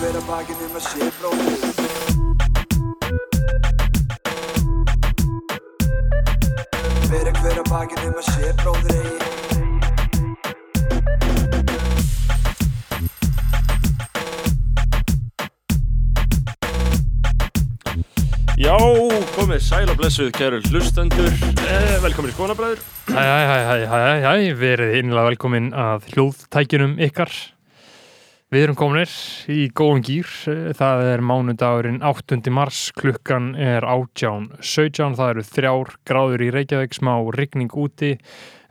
hver að bakinn um að sé bróðir Fyrir hver að bakinn um að sé bróðir eigi. Já, komið sæl og blessuð kæru hlustendur. Eh, Velkomin í Skonabræður Hæ, hæ, hæ, hæ, hæ, hæ, hæ, verið innlega velkomin að hljóðtækjunum ykkar. Við erum kominir í góðum gýr. Það er mánudagurinn 8. mars, klukkan er 18.17. Það eru þrjár gráður í Reykjavík, smá rigning úti.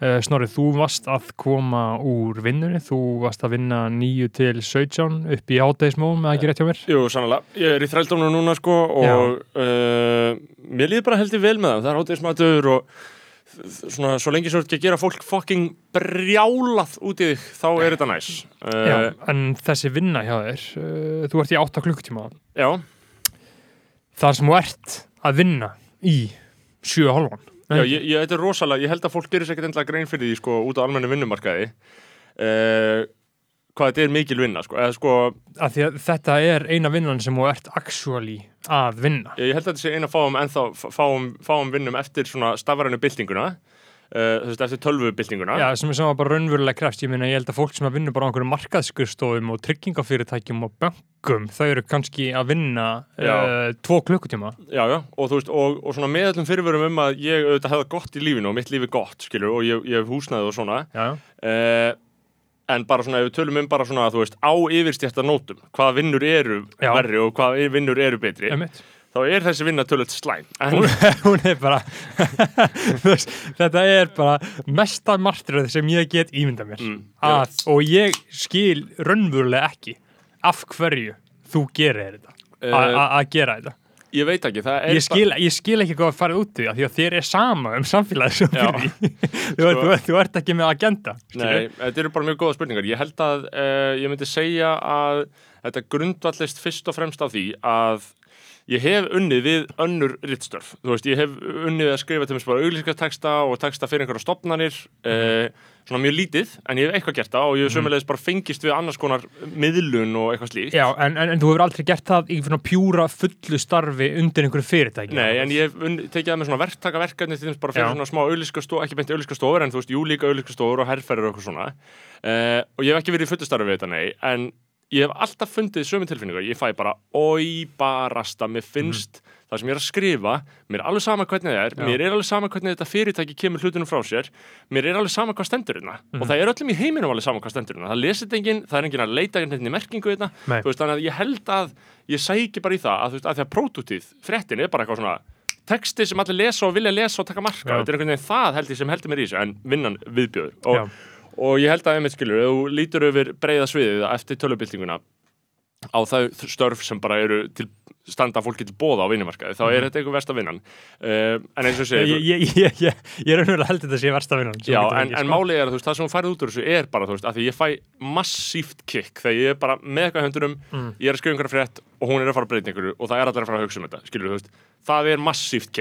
Eh, Snorrið, þú varst að koma úr vinnunni. Þú varst að vinna 9 til 17 upp í hátægismóum, eða ekki rétt hjá mér? Jú, sannlega, ég er í þrældónu núna sko og uh, mér líður bara heldur vel með það Það er hátíðismatur og svona, svo lengi svo ekki að gera fólk fucking brjálað út í þig þá er þetta næs. Uh, Já, en þessi vinna hjá þér, uh, þú ert í 8 klukkutíma. já, þar sem þú ert að vinna í 7,5 já ég, ég, þetta er rosalega Ég held að fólk gerir sér ekkert endla grein fyrir því sko út á almennu vinnumarkaði. Uh, hvað þetta er mikil vinna sko, eða sko að að þetta er eina vinnan sem þú ert actually að vinna. Ég held að þetta sé eina fáum ennþá fáum, fáum vinnum eftir svona stafrænu byltinguna uh, þú veist, eftir tölvu byltinguna. Já, sem er bara raunverulega krefst ég meina ég held að fólk sem að vinna bara á einhverjum markaðskurstofum og tryggingafyrirtækjum og bönkum þau eru kannski að vinna uh, tvo klukkutíma. Já, já, og þú veist, og, og svona með öllum fyrirvörum um að ég auðvitað hefða gott í lífinu og mitt lífi gott, skilur, og ég, ég en bara svona, ef við tölum um bara svona, þú veist, á yfirstjætta nótum hvaða vinnur eru Já. verri og hvaða vinnur eru betri einmitt. þá er þessi vinna tölvöld slæm. En, hún, hún er bara veist, þetta er bara mesta martröð sem ég get ímynda mér. Mm, að, og ég skil raunverulega ekki af hverju þú gerir þetta. Eh, að gera þetta ég veit ekki, það er ég skil, ég skil ekki hvað að fara út í það því að þér er sama um samfélagið sem fyrir því þú, ert- þú, þú ert ekki með agenda skilurðu. Nei, þetta eru bara mjög góða spurningar. Ég held að uh, ég myndi segja að þetta grundvallist fyrst og fremst af því að ég hef unnið við önnur rittstörf. Þú veist, ég hef unnið að skrifa til mér bara auglýsingarteksta og teksta fyrir einhverja stopnarnir, uh, svona mjög lítið, en ég hef eitthvað gert það og ég hef sömulegis bara fengist við annars konar miðlun og eitthvað slíkt. Já, en, en, en þú hefur aldrei gert það í svona pjúra fullu starfi undir einhverju fyrirtæki Nei, en ég hef tekið það með svona verktakaverkefni til þess bara fyrir Já. svona smá auðlískastofur, ekki beint auðlískastofur, en þú veist, jú líka auðlískastofur og herrferðir og eitthvað svona. Uh, og ég hef ekki verið í fullustarfi við þetta, nei, en ég hef alltaf fundið sömu tilfinningar. Ég fæ bara, oi, barasta, mér finnst það sem ég er að skrifa, mér er alveg sama hvernig það er, Já. mér er alveg sama hvernig þetta fyrirtæki kemur hlutunum frá sér, mér er alveg sama hvað stendur hérna. Og það er öllum í heiminum alveg sama hvað stendur hérna. Það lesið enginn, það er enginn að leita einhvern í merkingu hérna. Veist, þannig að ég held að ég sæki bara í það að, veist, að því að pródútið, fréttin er bara eitthvað svona texti sem allir lesa og vilja lesa og taka marka Já. þetta er einhvern veginn það held ég sem heldur mér í þessu en vinnan viðbjöður og, og ég held að einmitt skilur, þú lítur yfir breiða sviðið eftir tölubildinguna á þau störf sem bara eru til standa fólki til bóða á vinnumarkaði þá er þetta einhver versta vinnan uh, en eins og segir ég, ég, ég, ég, er held að þetta sé versta vinnan Já, en, en sko. málið er að þú veist, það sem hún færið út úr þessu er bara, þú veist, að því ég fæ massíft kick þegar ég er bara með eitthvað höndurum, Mm. ég er að skrifa einhverja frétt og hún er að fara að breyta einhverju og það er allir að fara að hugsa um þetta, skilur þú veist, það er massíft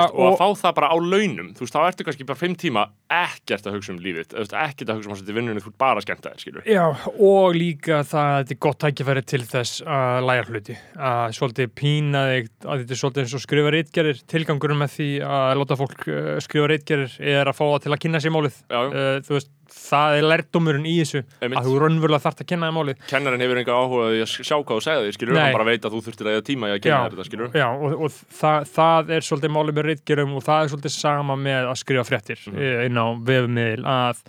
veist, og, og- að fá það bara á launum, þú veist, þá ertu kannski bara fimm tíma ekkert að hugsa um lífið, ekkert að hugsa um að þetta vinnunni, þú ert bara að skemmta þér, skilur Já, og líka það að þetta er gott tækifæri til þess að læra hluti að svolítið pína þig að þetta er svolítið eins og skrifa reitgerir tilgangurum með því að láta fólk uh, skrifa reitgerir er að fá það til að kynna sér málið. Uh, þú veist, það er lærdomurinn í þessu Einmitt. að þú raunverulega þarft að kynna þér málið Kennarinn hefur enga áhuga á því að sjá hvað þú segði skilur, Nei. hann bara veit að þú þurftir að eða tíma í að Já. kynna þér þetta, skilur. Já, og, og það, það er svolítið málið með reitgerum og það er svolítið sama með að skrifa fréttir Mhm. mm. inn á vefmiðil að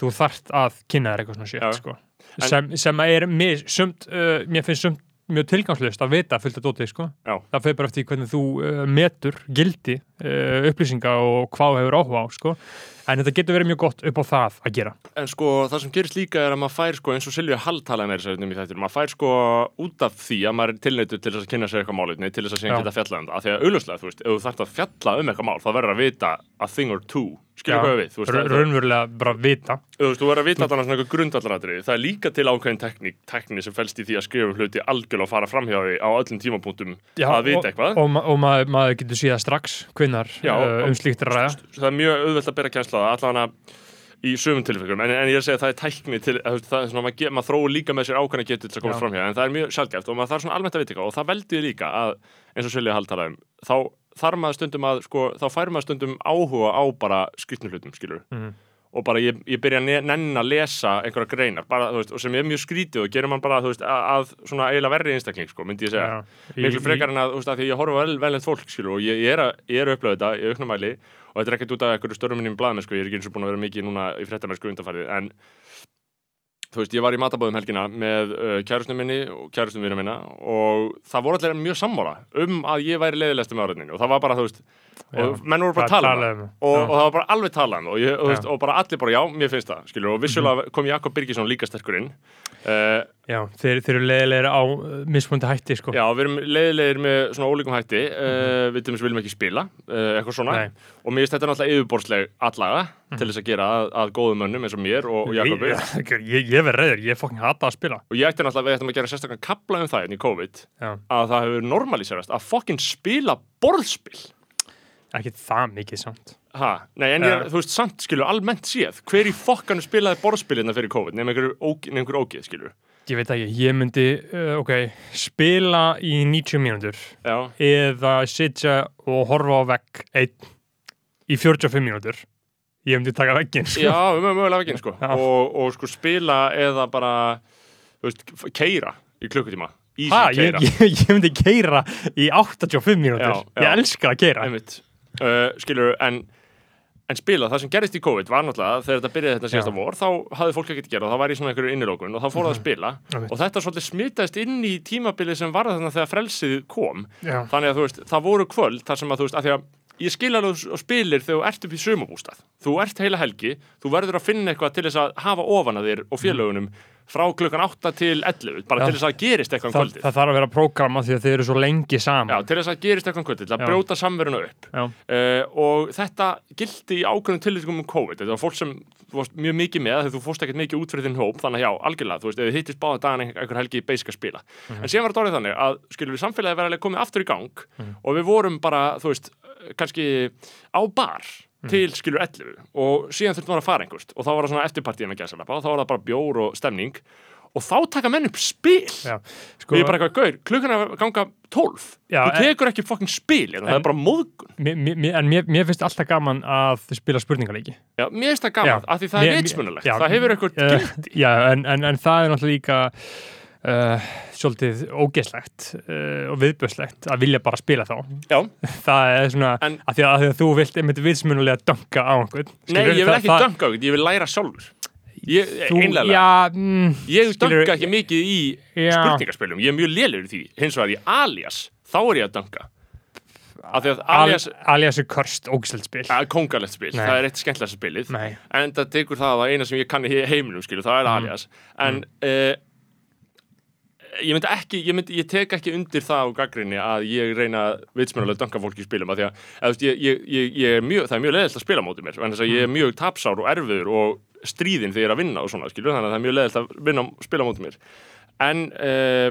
þú þarft að kynna þér eitthvað svona Já. shit sko. Sem, sem er mér, sumt, uh, mér finnst sumt mjög tilgangslust að vita fullt að dótið sko. Já. það fyrir bara eftir hvernig þú uh, metur gildi uh, upplýsinga og hvað hefur áhuga á sko. En þetta getur verið mjög gott upp á það að gera. En sko, það sem gerist líka er að maður fær sko, eins og Silvija Hall talaði með þess að í þættir, maður fær sko út af því að maður er tilneitur til þess að kynna sér eitthvað málutni, til þess að síðan geta fjallað um það. Af því að auðvitað, þú veist, ef þú þarft að fjalla um eitthvað mál, þá verður að vita a thing or two, skilur Já. hvað við, það- raunverulega bara vita þú veist, þú verður að vita þarna svona eitthvað grundvallaratriði. Það er líka til ákveðin tekník, tekni sem felst í því að skrifa um hluti algjörlega og fara framhjá því á öllum tímapunktum að vita og, eitthvað. og, ma og maður, maður getur síðan strax hvinnar Já, uh, og- um slíkt er að ræða það er mjög auðvelt að bera kjænsla það allan að í sömum tilfellum, en, en ég er að segja að það er tækni til, að, það er svona, maður, ge- maður þróu líka með sér ákvæmna getur til að koma Já. fram hjá en það er mjög sjálfgæft og maður þarf svona almennt að vita eitthvað og það veldi líka að, eins og Silja Hall talaði um þá þarf maður stundum að, sko, þá fær maður stundum áhuga á bara skrýtnum hlutum, skilur Mhm. og bara ég, ég byrja að ne- nenn að lesa einhverja greinar, bara, þú veist, og sem er mjög skrítið og gerir mann bara, þú veist, að, að svona eiginlega verri einstakling, sko, myndi ég segja. Í- miklu frekar en að, þú veist, að því ég horfa vel, velend fólk, skilur, og ég, ég er að, ég er að upplöða þetta í auknum mæli og þetta er ekkert út af einhverju störfum minnum blaðmenn, sko, ég er ekki eins og búin að vera mikið núna í fréttamennsku undanfærið, en þú veist, ég var í matabóðum helgina með uh, kærustum minni og kærustum minna minna og það voru allir mjög sammála um að ég væri leiðilegst með áraðinni og það var bara, þú veist, og menn voru bara að tala um það um og, það. og það var bara alveg talað um og, ég, og, Já. veist, og bara allir bara, já, mér finnst það, skilur, og vissulega kom Jakob Birgisson líka sterkur inn uh, Já, þeir, þeir eru leiðilegir á uh, mismundi hætti sko. Já, við erum leiðilegir með svona ólíkum hætti. Uh, við til þess viljum ekki spila uh, eitthvað svona. Nei. og mér finnst þetta náttúrulega yfirborðsleg allaga til þess að gera að, að góðum mönnum eins og mér og, og Jakobi. Ég, ég, verð reyður, ég fokkin hata að spila. Og ég ætti náttúrulega við ættum að gera sérstaklega kapla um það hérna í COVID Já, að það hefur normaliserast að fokkin spila borðspil. Ekki það mikið samt. Ha, nei, en ég, Eh. þú veist, samt skilur, almennt séð, hver í fokkanu spilaði borðspilina fyrir COVID, nefnir einhver, óg- nema einhver ógið, skilur. Ég veit ekki, ég myndi, uh, ok, spila í 90 mínútur Já, eða sitja og horfa á vegg einn í 45 mínútur ég myndi taka vegginn sko. já, við mögum mögulega ekki, sko. Og, og sko spila eða bara, veist, keira í klukkutíma. Ha, ég, keira. ég, ég myndi keira í 85 mínútur Já, já. ég elska að keira. Uh, skilur, en, en spila, það sem gerist í COVID var náttúrulega, þegar þetta byrjaði þetta síðasta Já. vor, þá hafði fólk ekkert að gera og það var í svona einhverju innilókun og þá fór það að spila Einmitt. og þetta svolítið smitaðist inn í tímabilið sem var þarna þegar frelsið kom Já. þannig að þú veist, það voru kvöld þar sem að þú veist, að því að ég skil alveg og spilir þegar þú ert upp í sumabústað þú ert heila helgi, þú verður að finna eitthvað til þess að hafa ofan að þér og félögunum frá klukkan 8 til 11 bara Já. til þess að gerist eitthvað um kvöldið. það þarf að vera prógrama því að þeir eru svo lengi Já, saman til þess að gerist eitthvað um kvöldið, til að Já. brjóta samveruna upp. Já. uh, og þetta gildi í ákveðnum tilvísingum um COVID. Þetta var fólk sem varst mjög mikið með þegar þú fórst ekkert mikið út fyrir þinn hóp þannig að já, algjörlega, þú veist, ef þið hittist báða dagan einhver, helgi í að spila. En síðan var þetta orðið þannig að skilur við samfélagi vera alveg bar til skilur 11 og síðan þurftum við að fara einhverst og þá var það svona eftirpartíðan að gæsa og þá var það bara bjór og stemning. Og þá taka menn upp spil. Já. og ég er bara eitthvað, gaur, klukkan er að ganga 12 Já, þú en- tekur ekki fucking spil en það En- er bara móðgun. En mér, mér finnst alltaf gaman að spila spurningalegi Já, mér finnst það gaman, af því það Mér- er vitsmunulegt það hefur eitthvað en, en, en það er náttúrulega líka uh, svolítið ógeðslegt uh, og viðbjöðslegt að vilja bara spila þá. Já, það er svona, En- að því að, að því að þú vilt einmitt vitsmunulega dönka á einhvern nei, ég vil ekki dönka á þetta, ég vil læra sjálfur. Ég, þú, einlega, já, mm, ég skilurðu, dönka ekki mikið í Já. spurningaspilum, ég er mjög lélur í því. Hins vegar í alias, þá er ég að því að al, alias alias er körst ógeðslegt spil. Kongalegt spil, Nei. það er eitt skemmtilegast spilið. Nei. en það tekur það að eina sem ég kann í heiminum skilu, það er Mm. alias. En uh, ég myndi ekki ég, myndi, ég tek ekki undir það á gaggrinni að ég reyna vitsmjönulega dönka fólki í spilum af því að, að ég, ég, ég, ég er mjög, það er mjög leðilt að spila mótið mér en þess að ég er mjög tapsár og erfiður og stríðin þegar ég er að vinna og svona skilu, þannig að það er mjög leðilt að vinna, spila mótið mér. En uh,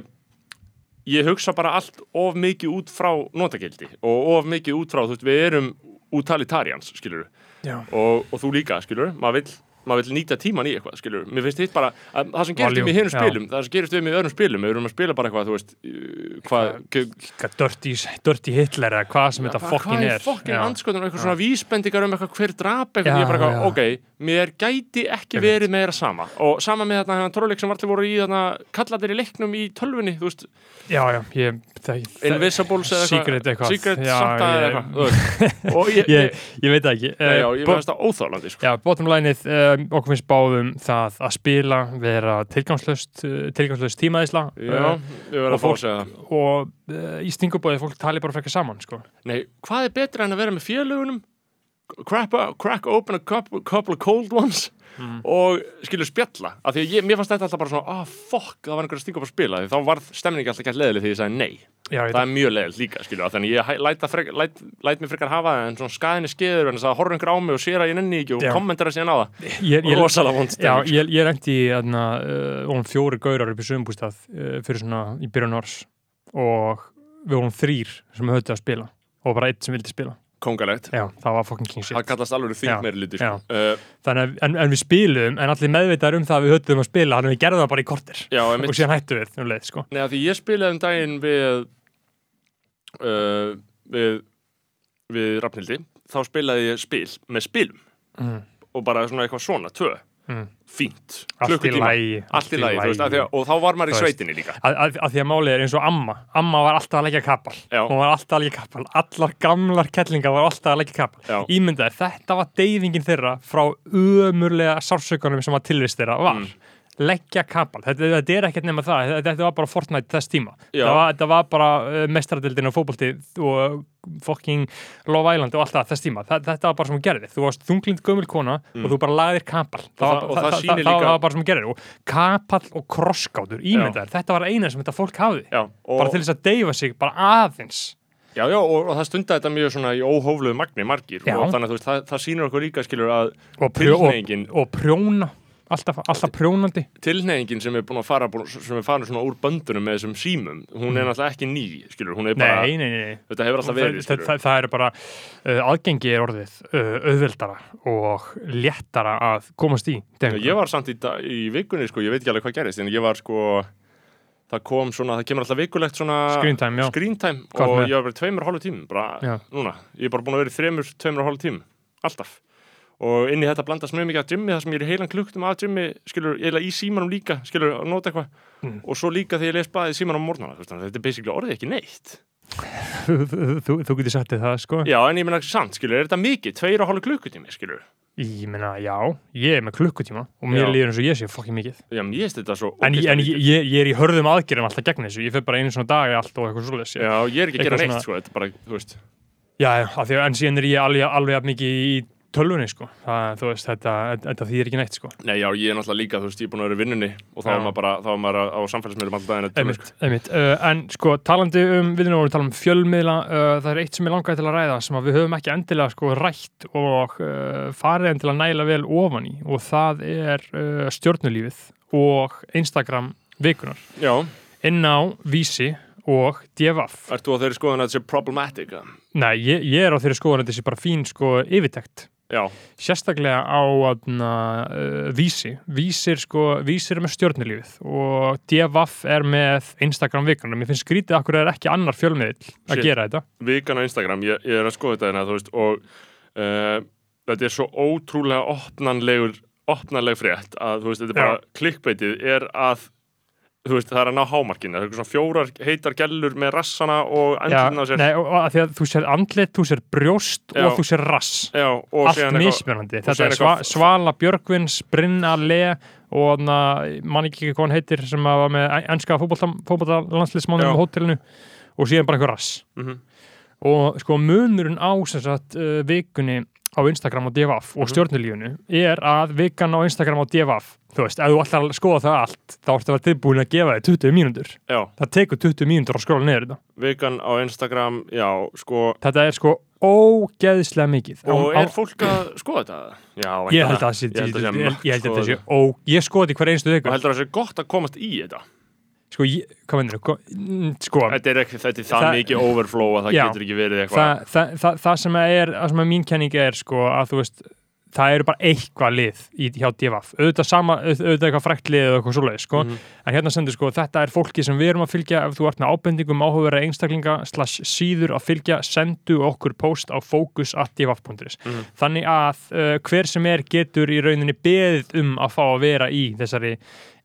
ég hugsa bara allt of mikið út frá notagildi og of mikið út frá, þú veist, við erum utilitarians, skilur og, og þú líka, skilur, maður vill maður vill nýta tíman í eitthvað, skilur mér finnst hitt bara, að það sem gerist um í hinum já. spilum það sem gerist um í öðrum spilum, við erum að spila bara eitthvað, þú veist hvað, Hvað Dirty Hitler eða hvað sem þetta hvað fokkin er. er fokkin og eitthvað svona vísbendingar um eitthvað hver drap eitthvað, ok mér gæti ekki verið meira sama. Og sama með þarna tróleik sem allir voru í þarna kallatir í leiknum í tölvunni, þú veist. Já, já, ég það, Invisibles eða eitthvað. Secret Eh, okkur finnst báðum það að spila, vera tilgangslöst uh, tilgangslöst tímaðisla Já, ég verður og að fá að segja það og uh, í stingubóði fólk tali bara frekar saman sko. Nei, hvað er betra en að vera með félögunum crack, crack open a couple, couple of cold ones Mm. og skilur spjalla af því að ég, mér fannst þetta alltaf bara svona ah, fuck, það var einhver að stinga upp að spila því þá var stemningi alltaf gætt leðileg því ég sagði nei Já, ég það er mjög leðilegt líka, skilur það þannig ég læt, það frek, læt, læt mér frekar hafa það en svona skaðinni skeður en þess að horfa einhver á mig og sér að ég nenni ekki og Já. kommentara síðan á það rosalega vond Já, stemning sko. ég, þarna, uh, vorum fjóri gaurar upp í sögumbústað uh, fyrir svona í byrjun árs og við vorum þrýr sem höfðu að spila og bara eitt sem vildi spila kongalegt já, það var fucking king það shit kallast alveg þingmeiri luti Já. sko. uh, Þannig að, en, en við spilum, en allir meðvitaðar um það að við höfðum að spila, þannig að við gerðum það bara í kortir já, og síðan hættu við, um leið, sko Nei, af því ég spilaði um daginn við uh, við við Rafnildi þá spilaði ég spil með spilum mm. og bara svona eitthvað svona, tvö Mm. Fínt, klukkutíma. allt í lagi, að, og þá var maður í sveitinni líka. að, að, að því að málið er eins og amma. Amma var alltaf að leggja kapal. Já. hún var alltaf að leggja kapal, allar gamlar kettlingar var alltaf að leggja kapal. Já. ímyndaði, þetta var deyfingin þeirra frá ömurlega sársökunum sem var tilvist þeirra var. Mm. Leggja kapal, þetta, þetta er ekkert nema það. Þetta, var bara Fortnite þess tíma. Þetta var, þetta var bara uh, mestradildin og fótbolti og fucking Love Island og allt það þess tíma, Þa, þetta var bara sem hún gerði. Þú varst þunglind gömul kona og þú bara lagðir kapal. Það, það- og það það, sýnir það, líka- það var bara sem hún gerði. Og kapal og krossgátur, ímyndaðir, þetta var eina sem þetta fólk hafði. Já, og, bara til þess að deyfa sig, bara aðeins. Já, já, og, og það stundaði þetta mjög svona í óhófluðu magni margir. Já. og þannig að það, það sýnir okkur líka skilur að og, prjó, og, og prjóna alltaf, alltaf prjónandi. Tilhneyingin sem er búin að fara sem er farin svona úr böndunum með þessum símum hún er náttúrulega ekki ný, skilur, er bara nei, nei, nei, þetta hefur alltaf verið, það, það, það er bara uh, aðgengi er orðið uh, auðveldara og léttara að komast í ég var samt í, í vikunni, sko, ég veit ekki alveg hvað gerist en ég var sko það kom svona, það kemur alltaf vikulegt svona Screen time, screen time og með? ég var verið tveimur og hálfu tímum bara Já. núna, ég er bara búin að vera í þremur, tveimur og hálfu tímum alltaf og inn í þetta blandast mjög mikið að gymmi þar sem ég er í heilan klukkutum að gymmi skilur, eiginlega í símanum líka, skilur, að nota eitthvað. Mm. og svo líka þegar ég les blaðið í símanum að þetta er basically orðið ekki neitt. Þú, getur sagt þér það sko. Já, en ég menna samt, skilur, er þetta mikið? Tveir og hálfu klukkutími, skilur ég meina, já, ég er með klukkutíma og mér líður eins og ég sé fokkin mikið. Já, mér finnst þetta svo en, ég, en ég, ég, ég er í hörðum aðgerðum alltaf gegn þessu, ég fyrir bara einu svona dag allt og eitthvað svoleiðis já, ég er ekki að gera neitt, sko, er já, af því að en síðan er ég alveg, alveg mikið í tölvunni sko, það, veist, þetta, þetta þýðir ekki neitt sko. Nei, já, ég er náttúrulega líka, þú veist, ég er búin að vera í vinnunni og þá er maður bara, þá er maður á samfélagsmiðlum alltaf daginn að tala, Einmitt. Uh, en sko talandi um, við erum að tala um fjölmiðla uh, það er eitt sem ég langaði til að ræða sem að við höfum ekki endilega sko rætt og uh, farið endilega næla vel ofan í og það er uh, stjórnulífið og Instagram vikunar Já, inn á Vísi og DFF. ert þú á þeirri skoðan að þetta sé problematic? Nei, ég, ég er á þeirri skoðan að þetta sé bara fín sko yfirtekt Já, sérstaklega á aðna, uh, vísi. Vísir sko, vísir er með stjórnulífið og DFF er með Instagram vikunar, mér finnst skrítið að hverju er ekki annar fjölmiðl að gera þetta. Vikan á Instagram, ég, ég er að skoða þetta hérna, veist, og uh, þetta er svo ótrúlega opnanlegur, opnanleg frétt að, veist, þetta er bara, klikkbeitið er að, þú veist, það er að ná hámarkinu, það er svona fjórar heitar gellur með rassana og andlina sér. nei, og, að því að þú sér andlit, þú sér brjóst Já. og þú sér rass Já, og allt og þetta er sva, Svala Björgvins, Brynna Le og mann ekki hvað hann heitir sem var með ennska fótboltalandslismannum Já. á hótelinu og síðan bara eitthvað rass Mhm. og sko munurinn á sagt, uh, vikunni á Instagram og DFF og Mhm. stjórnulífunu er að vikan á Instagram og DFF þú veist, ef þú ætlar að skoða það allt þá ertu að vera tilbúin að gefa þig 20 mínútur. Já, það tekur 20 mínútur að skróla niður þetta. Vikan á Instagram, já, sko, þetta er sko ógeðslega mikið. Og Á- er fólk að skoða þetta? Já, ég held að það sé ég held að sé ég margt ég held að þetta sé ég skoði hver einstu Og viku. Heldur að það sé gott að komast í þetta? Sko, ég, hvað mennir þú sko, Þetta er ekki, þetta er það, Það- mikið overflow að það Já. getur ekki verið eitthvað. það, það, það, sem er það sem er mín kenning er sko að þú veist það eru bara eitthvað lið í, hjá DFF auðvitað, sama, auð- auðvitað eitthvað frækt lið eða eitthvað svoleið sko, Mhm. en hérna sendur sko þetta er fólki sem við erum að fylgja ef þú ert með ábendingum áhugaverða einstaklinga slash síður að fylgja, sendu okkur post á focus.dff.is Mhm. þannig að uh, hver sem er getur í rauninni beðið um að fá að vera í þessari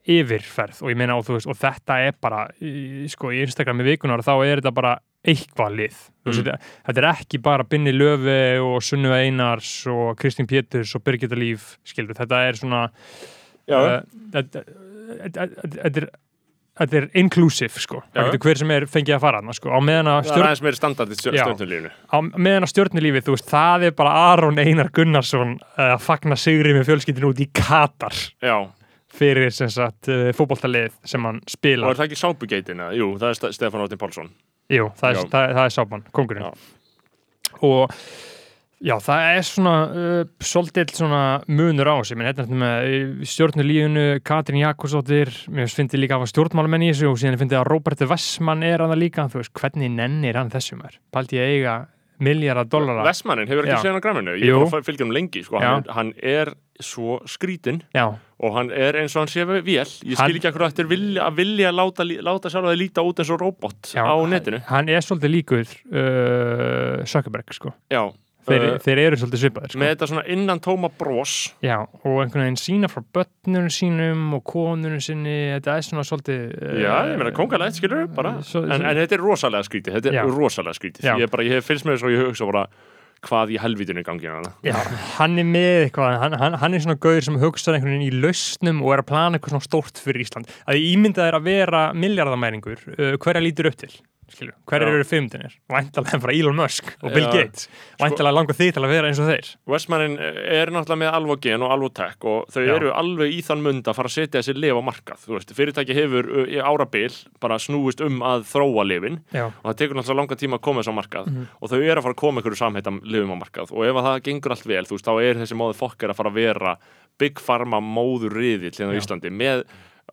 yfirferð og ég meina og, veist, og þetta er bara í, sko í Instagrami vikunar þá er þetta bara eitthvað lið. Mm. veist, þetta, þetta er ekki bara Binni Löfi og Sunnuva Einars og Kristín Péturs og Birgitta Líf skilur, þetta er svona uh, þetta þetta- þetta er Þetta er inclusive sko, það getur hver sem er fengið að fara hana sko, á meðan að það stjórn, aðeins meiri standard í Já. stjórnulífinu. á meðan að stjórnulífið, þú veist, það er bara Aron Einar Gunnarsson uh, að fagna sigri með fjölskyldinu út í Katar. Já, fyrir sem sagt uh, fótboltalið sem hann og spilar er það ekki sápugeitina? Jú, það er Ste- Stefán Óttin Pálsson. Jú, það er, það, það er sápan, kongurinn Já. og já, það er svona uh, svolítið svona munur á sig menn hérna með uh, stjórnulífunu Katrín Jakobsdóttir, mér finnst líka að hafa stjórnmálamenn í þessu og síðan finnst ég að Róbert Vessmann er hann líka, þú veist, hvernig nennir hann þessum er, paldi ég að eiga miljardar dollara. Vestmannin hefur ekki séð hann á græminu ég er bara að fylgja um lengi sko. hann, er, hann er svo skrítin já, og hann er eins og hann sé vél. Ég skil Hann- ekki akkur eftir vilja, að vilja láta, láta sjálf að líta út eins og robot já á netinu. hann er svolítið líkur uh, Zuckerberg sko. Já, þeir, uh, þeir eru svolítið svipaðir sko. með þetta svona innan tóma bros já, og einhvern veginn sína frá börnunum sínum og konunum sinni þetta er svona svolítið uh, já, ég meina kongalegt skilur bara svo- en, en þetta er rosalega skrítið þetta er Já. rosalega skrítið ég, bara, ég hef fylgst með þessu og ég hugsa bara hvað í helvítinu gangi hana Já, hann er með eitthvað, hann, hann, hann er svona gauður sem hugsaði einhvern veginn í lausnum og er að plana eitthvað svona stórt fyrir Ísland. Að ímyndað er að vera miljardamæringur, uh, hverja lítur upp til? Já. eru fimmdinir? Væntalega frá Elon Musk og Bill Já. Gates. Væntalega langar þið til að vera eins og þeir. Westmanin er náttúrulega með Alvogen og Alvotech og þau Já. eru alveg í þann mund að fara að setja þessi lif á markað veist, fyrirtæki hefur í árabil bara snúist um að þróa lifin Já, og það tekur náttúrulega langan tíma að koma þess á markað Mhm. og þau eru að fara að koma einhverju samhættam lifum á markað og ef að það gengur allt vel, veist, þá er þessi móði fokkar að fara að vera Big Pharma móður riðill hérna Já. Íslandi með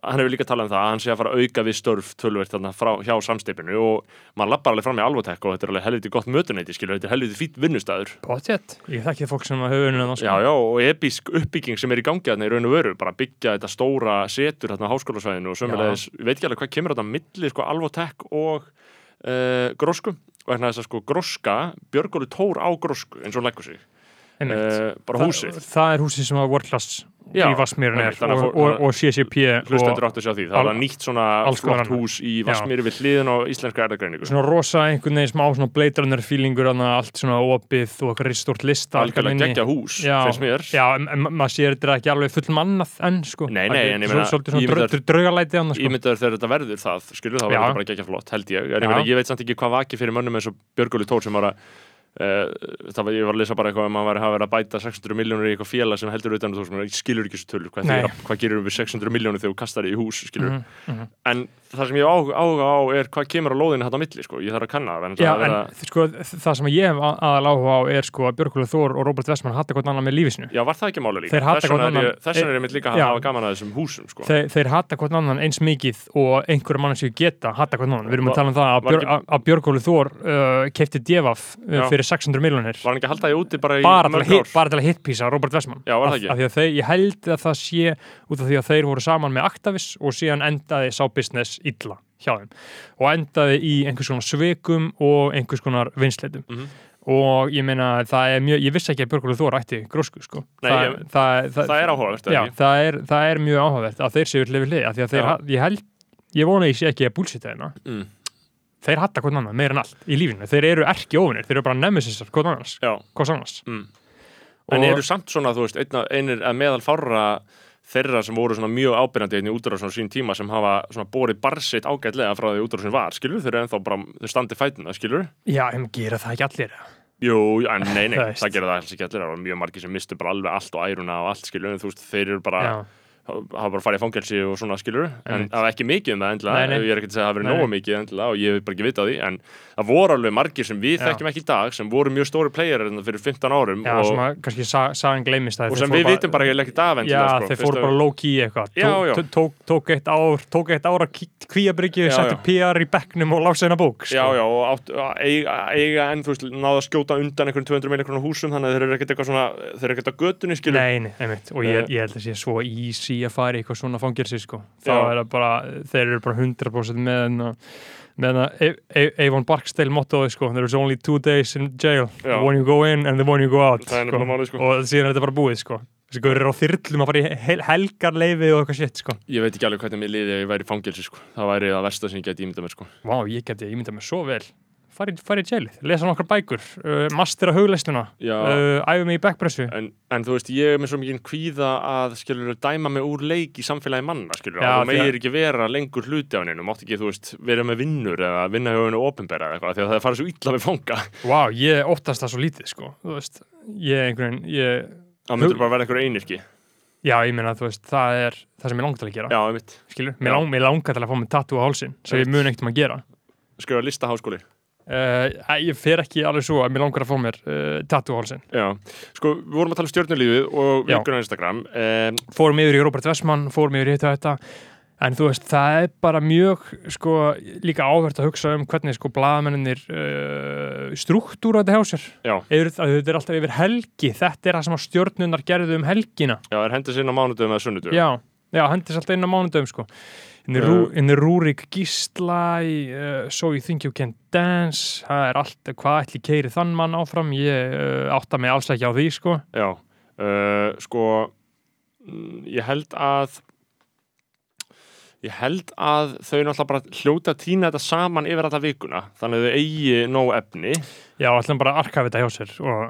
hann hefur líka talað um það að hann sé að fara að auka við störf tölvert þarna frá, hjá samstipinu og maður lappar alveg fram í Alvotech og þetta er alveg helviti gott mötuneyti, skilur, þetta er helviti fýtt vinnustæður potjett. Ég þekki fólk sem hefur unnið þannig. Já, já, og episk uppbygging sem er í gangi þarna í raun og veru, bara byggja þetta stóra setur þarna á háskólasvæðinu og sömulegis, veit ekki alveg hvað kemur þetta milli sko Alvotech og uh, Grósku, og hérna þess að sko Gróska, Björgóli Tór á Grósku eins og leggur sig, uh, bara húsið. Það, það er húsið sem að World Class Já, í Vassmýrun er og, og, og CCP hlustendur áttu að sjá því, það var nýtt svona flott annað. hús í Vassmýri við hliðin á íslenska erðagreiningu svona rosa einhvern veginn smá svona Blade Runner feelingur allt svona opið og eitthvað stort lista algjörlega geggja hús, finnst mér. Já, maður sér þetta ekki alveg full mannað enn sko. Nei, nei, en ég meina, Svolítið draugalæti sko. Ímyndaður þegar þetta verður það, skilur það Já. verður bara geggja flott, held ég. Ég, ég veit samt ekki hvað fyrir sem Uh, það var, ég var að lesa bara eitthvað um að maður hafa verið að bæta 600 miljónur í eitthvað félag sem heldur utan þú veist, skilur ekki þessu tölur, hvað, þeir, hvað gerir við 600 miljónur þegar þú kastar í hús, skilur Mhm, mhm. en það sem ég áhuga á er hvað kemur á lóðinu þetta á milli, sko, ég þarf að kanna það Já, það en vera, sko, það sem ég hef að- aðal áhuga á er sko að Björgulega Þór og Robert Westman hatta hvort annan með lífið sinu já, var það ekki máli líka? Þeir hata þess vegna hvort er annan- þess vegna er ég mitt líka að hafa gaman að þessum húsum, sko. Þeir, þeir hatta hvort annan eins mikið og einhverjum mann séu geta hatta hvort annan við erum að tala um það að, var Björ, ekki- að, að Björgulega Þór uh, kefti Devaf uh, Já. Fyrir 600 miljonir var hann ekki að halda því úti bara í bara mörg ár? bara til að hitpísa Robert Westman. Já, var það ekki? þeir, ég held að það sé út af því að þeir voru saman með Actavis og síðan endaði sá business illa hjá þeim. Og endaði í einhvers konar sveikum og einhvers konar vinsleitum Mhm. og ég meina það er mjög, ég vissi ekki að Björgulega Þór ætti grósku sko. Nei, það, ég- það, það, það er áhugavert, já, er, það er mjög áhugavert að þeir séu hlifið hlið. Ég ég vona ekki að búlsita þeirna Mm. Þeir hatta hvern annan meira en allt í lífinu. Þeir eru erki ofinir, þeir eru bara nemesisar hvern annars, hvers annars. Mm. En eru samt svona, þú veist, einna, einir að meðal fárra þeirra sem voru svona mjög ábyrjandi einnig útráðsson sín tíma sem hafa svona borið barsitt ágætlega frá því útráðsson var, skilur, þeir eru ennþá bara, þeir standi fætina, skilur? já, en gera það ekki allir? Jú, en nei, nei, Það það gera það alls ekki allir, það var mjög margir sem mistu bara alveg allt og æruna og allt, skilur, en þú veist, þeir eru bara, já, hafa bara farið í fangelsi og svona, skilur, en það var ekki mikið um það endilega, Nei, nei. ég er ekki að segja að það hafi verið nógu mikið endilega og ég hef bara ekki vitað því, en það voru alveg margir sem við Já. þekkjum ekki í dag, sem voru mjög stóri playerar hérna fyrir 15 árum já og, sem að kannski sa, sagan gleymist að og sem við vitum bara ekki dag já, sko, þeir fóru bara low-key eitthvað tók, eitt ár tók eitt ár að kvíabryggju Já, setti. PR í bekknum og lása eina bók sko. Já, já, og átt, eiga, eiga en þú veist, náða að skjóta undan einhverjum 200 miljonar húsum þannig að þeir eru ekkert eitthvað svona, þeir eru ekkert á götunni skilur. Nei, nei, einmitt, og ég, Eh. ég held að sé svo easy að fara í eitthvað svona fangirsi sko. þá Já. er það bara, þeir eru bara 100% með með Avon Barksdale mottoði sko, there's only two days in jail Já. the one you go in and the one you go out sko. málið, sko. og síðan er þetta bara búið sko. þessi gaur eru á þyrlum að fara í hel helgarleifi og eitthvað shit sko. Ég veit ekki alveg hvernig mér liði ef ég væri í fangelsi sko. það væri það versta sem ég geti ímyndað mér sko. Vá, ég geti ímyndað mér svo vel fara í, fara í jailið, lesa nokkar bækur uh, mastera hugleistuna uh, æfa mig í backpressu. En, en þú veist, ég er með svo mikið kvíða að skilur dæma mig úr leik í samfélagi manna skilur, Já, að þú að- megir ekki vera lengur hluti af hennu, mátt ekki, þú veist, vera með vinnur eða vinna hjá hennu ofinbera eða eitthvað því að það farið svo illa með fanga. Vá, ég óttast það svo lítið sko. þú veist, ég einhvern veginn ég, það myndur bara vera einhver einirki já, ég meina, þú veist, það er það sem ég langar til að gera. Já, ég veit, skilur, mér, lang, mér langar til að fá mig tattoo á hálsin sem ég mun ekkert um að gera. Skrifa lista háskóli uh, ég fer ekki alveg svo að mér langar að fá mér uh, tattoo á hálsin Já, sko, við vorum að tala um stjórnulífið og Já. vikuna á Instagram um, fórum yfir í Robert Westman, fórum yfir í þetta þetta En þú veist, það er bara mjög sko, líka áhvert að hugsa um hvernig sko blaðamenninir uh, struktúra þetta hjá sér. Yfir, þetta er alltaf yfir helgi, þetta er það sem stjórnunar gerðu um helgina. Já, er hendis inn á mánudum eða sunnudum Já, já, hendis alltaf inn á mánudum sko. In the, Já. Rú, in the Rúrik Gísla uh, So You Think You Can Dance. Það er allt, hvað ætli keiri þann mann áfram? Ég uh, átta mig alls ekki á því sko. Já, uh, sko mm, ég held að ég held að þau náttúrulega bara hljóta týna þetta saman yfir alla vikuna þannig að þau eigi nóg efni. Já, ætlum bara að arkafa þetta hjá sér og,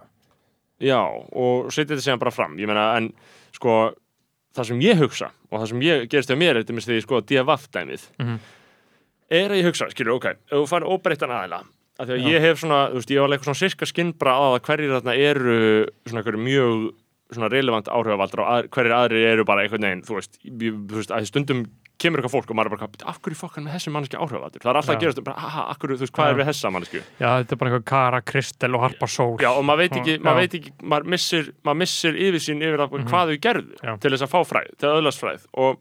Já, og setja þetta síðan bara fram. Ég meina, en sko það sem ég hugsa og það sem ég gerist hjá mér er þetta með því sko DFF dæmið Mhm. er að ég hugsa, skilur, ok, ef þú fær óbreyttan aðila af því að Já. ég hef svona, þú veist, ég var eitthvað svona sirka skinnbra á það hverjir þarna eru svona hverju mjög svona relevant áhrifavaldar og að, hverjir aðrir eru bara einhvern veginn, þú veist, ég, þú veist að stundum kemur eitthvað fólk og maður er bara, "Bíddu, af hverju fokkan með þessi manneski áhrifavaldur? Það er alltaf Já. að gerast, bara, ha, af hverju, þú veist, hvað Já. er við þessa mannesku? já, þetta er bara einhver Kara, Kristel og Harpa Sól Já, og maður veit ekki, maður veit ekki, maður missir, maður missir yfirsýn yfir það Mhm. hvað þau gerðu Já. til þess að fá fræð, til að öðlast fræð og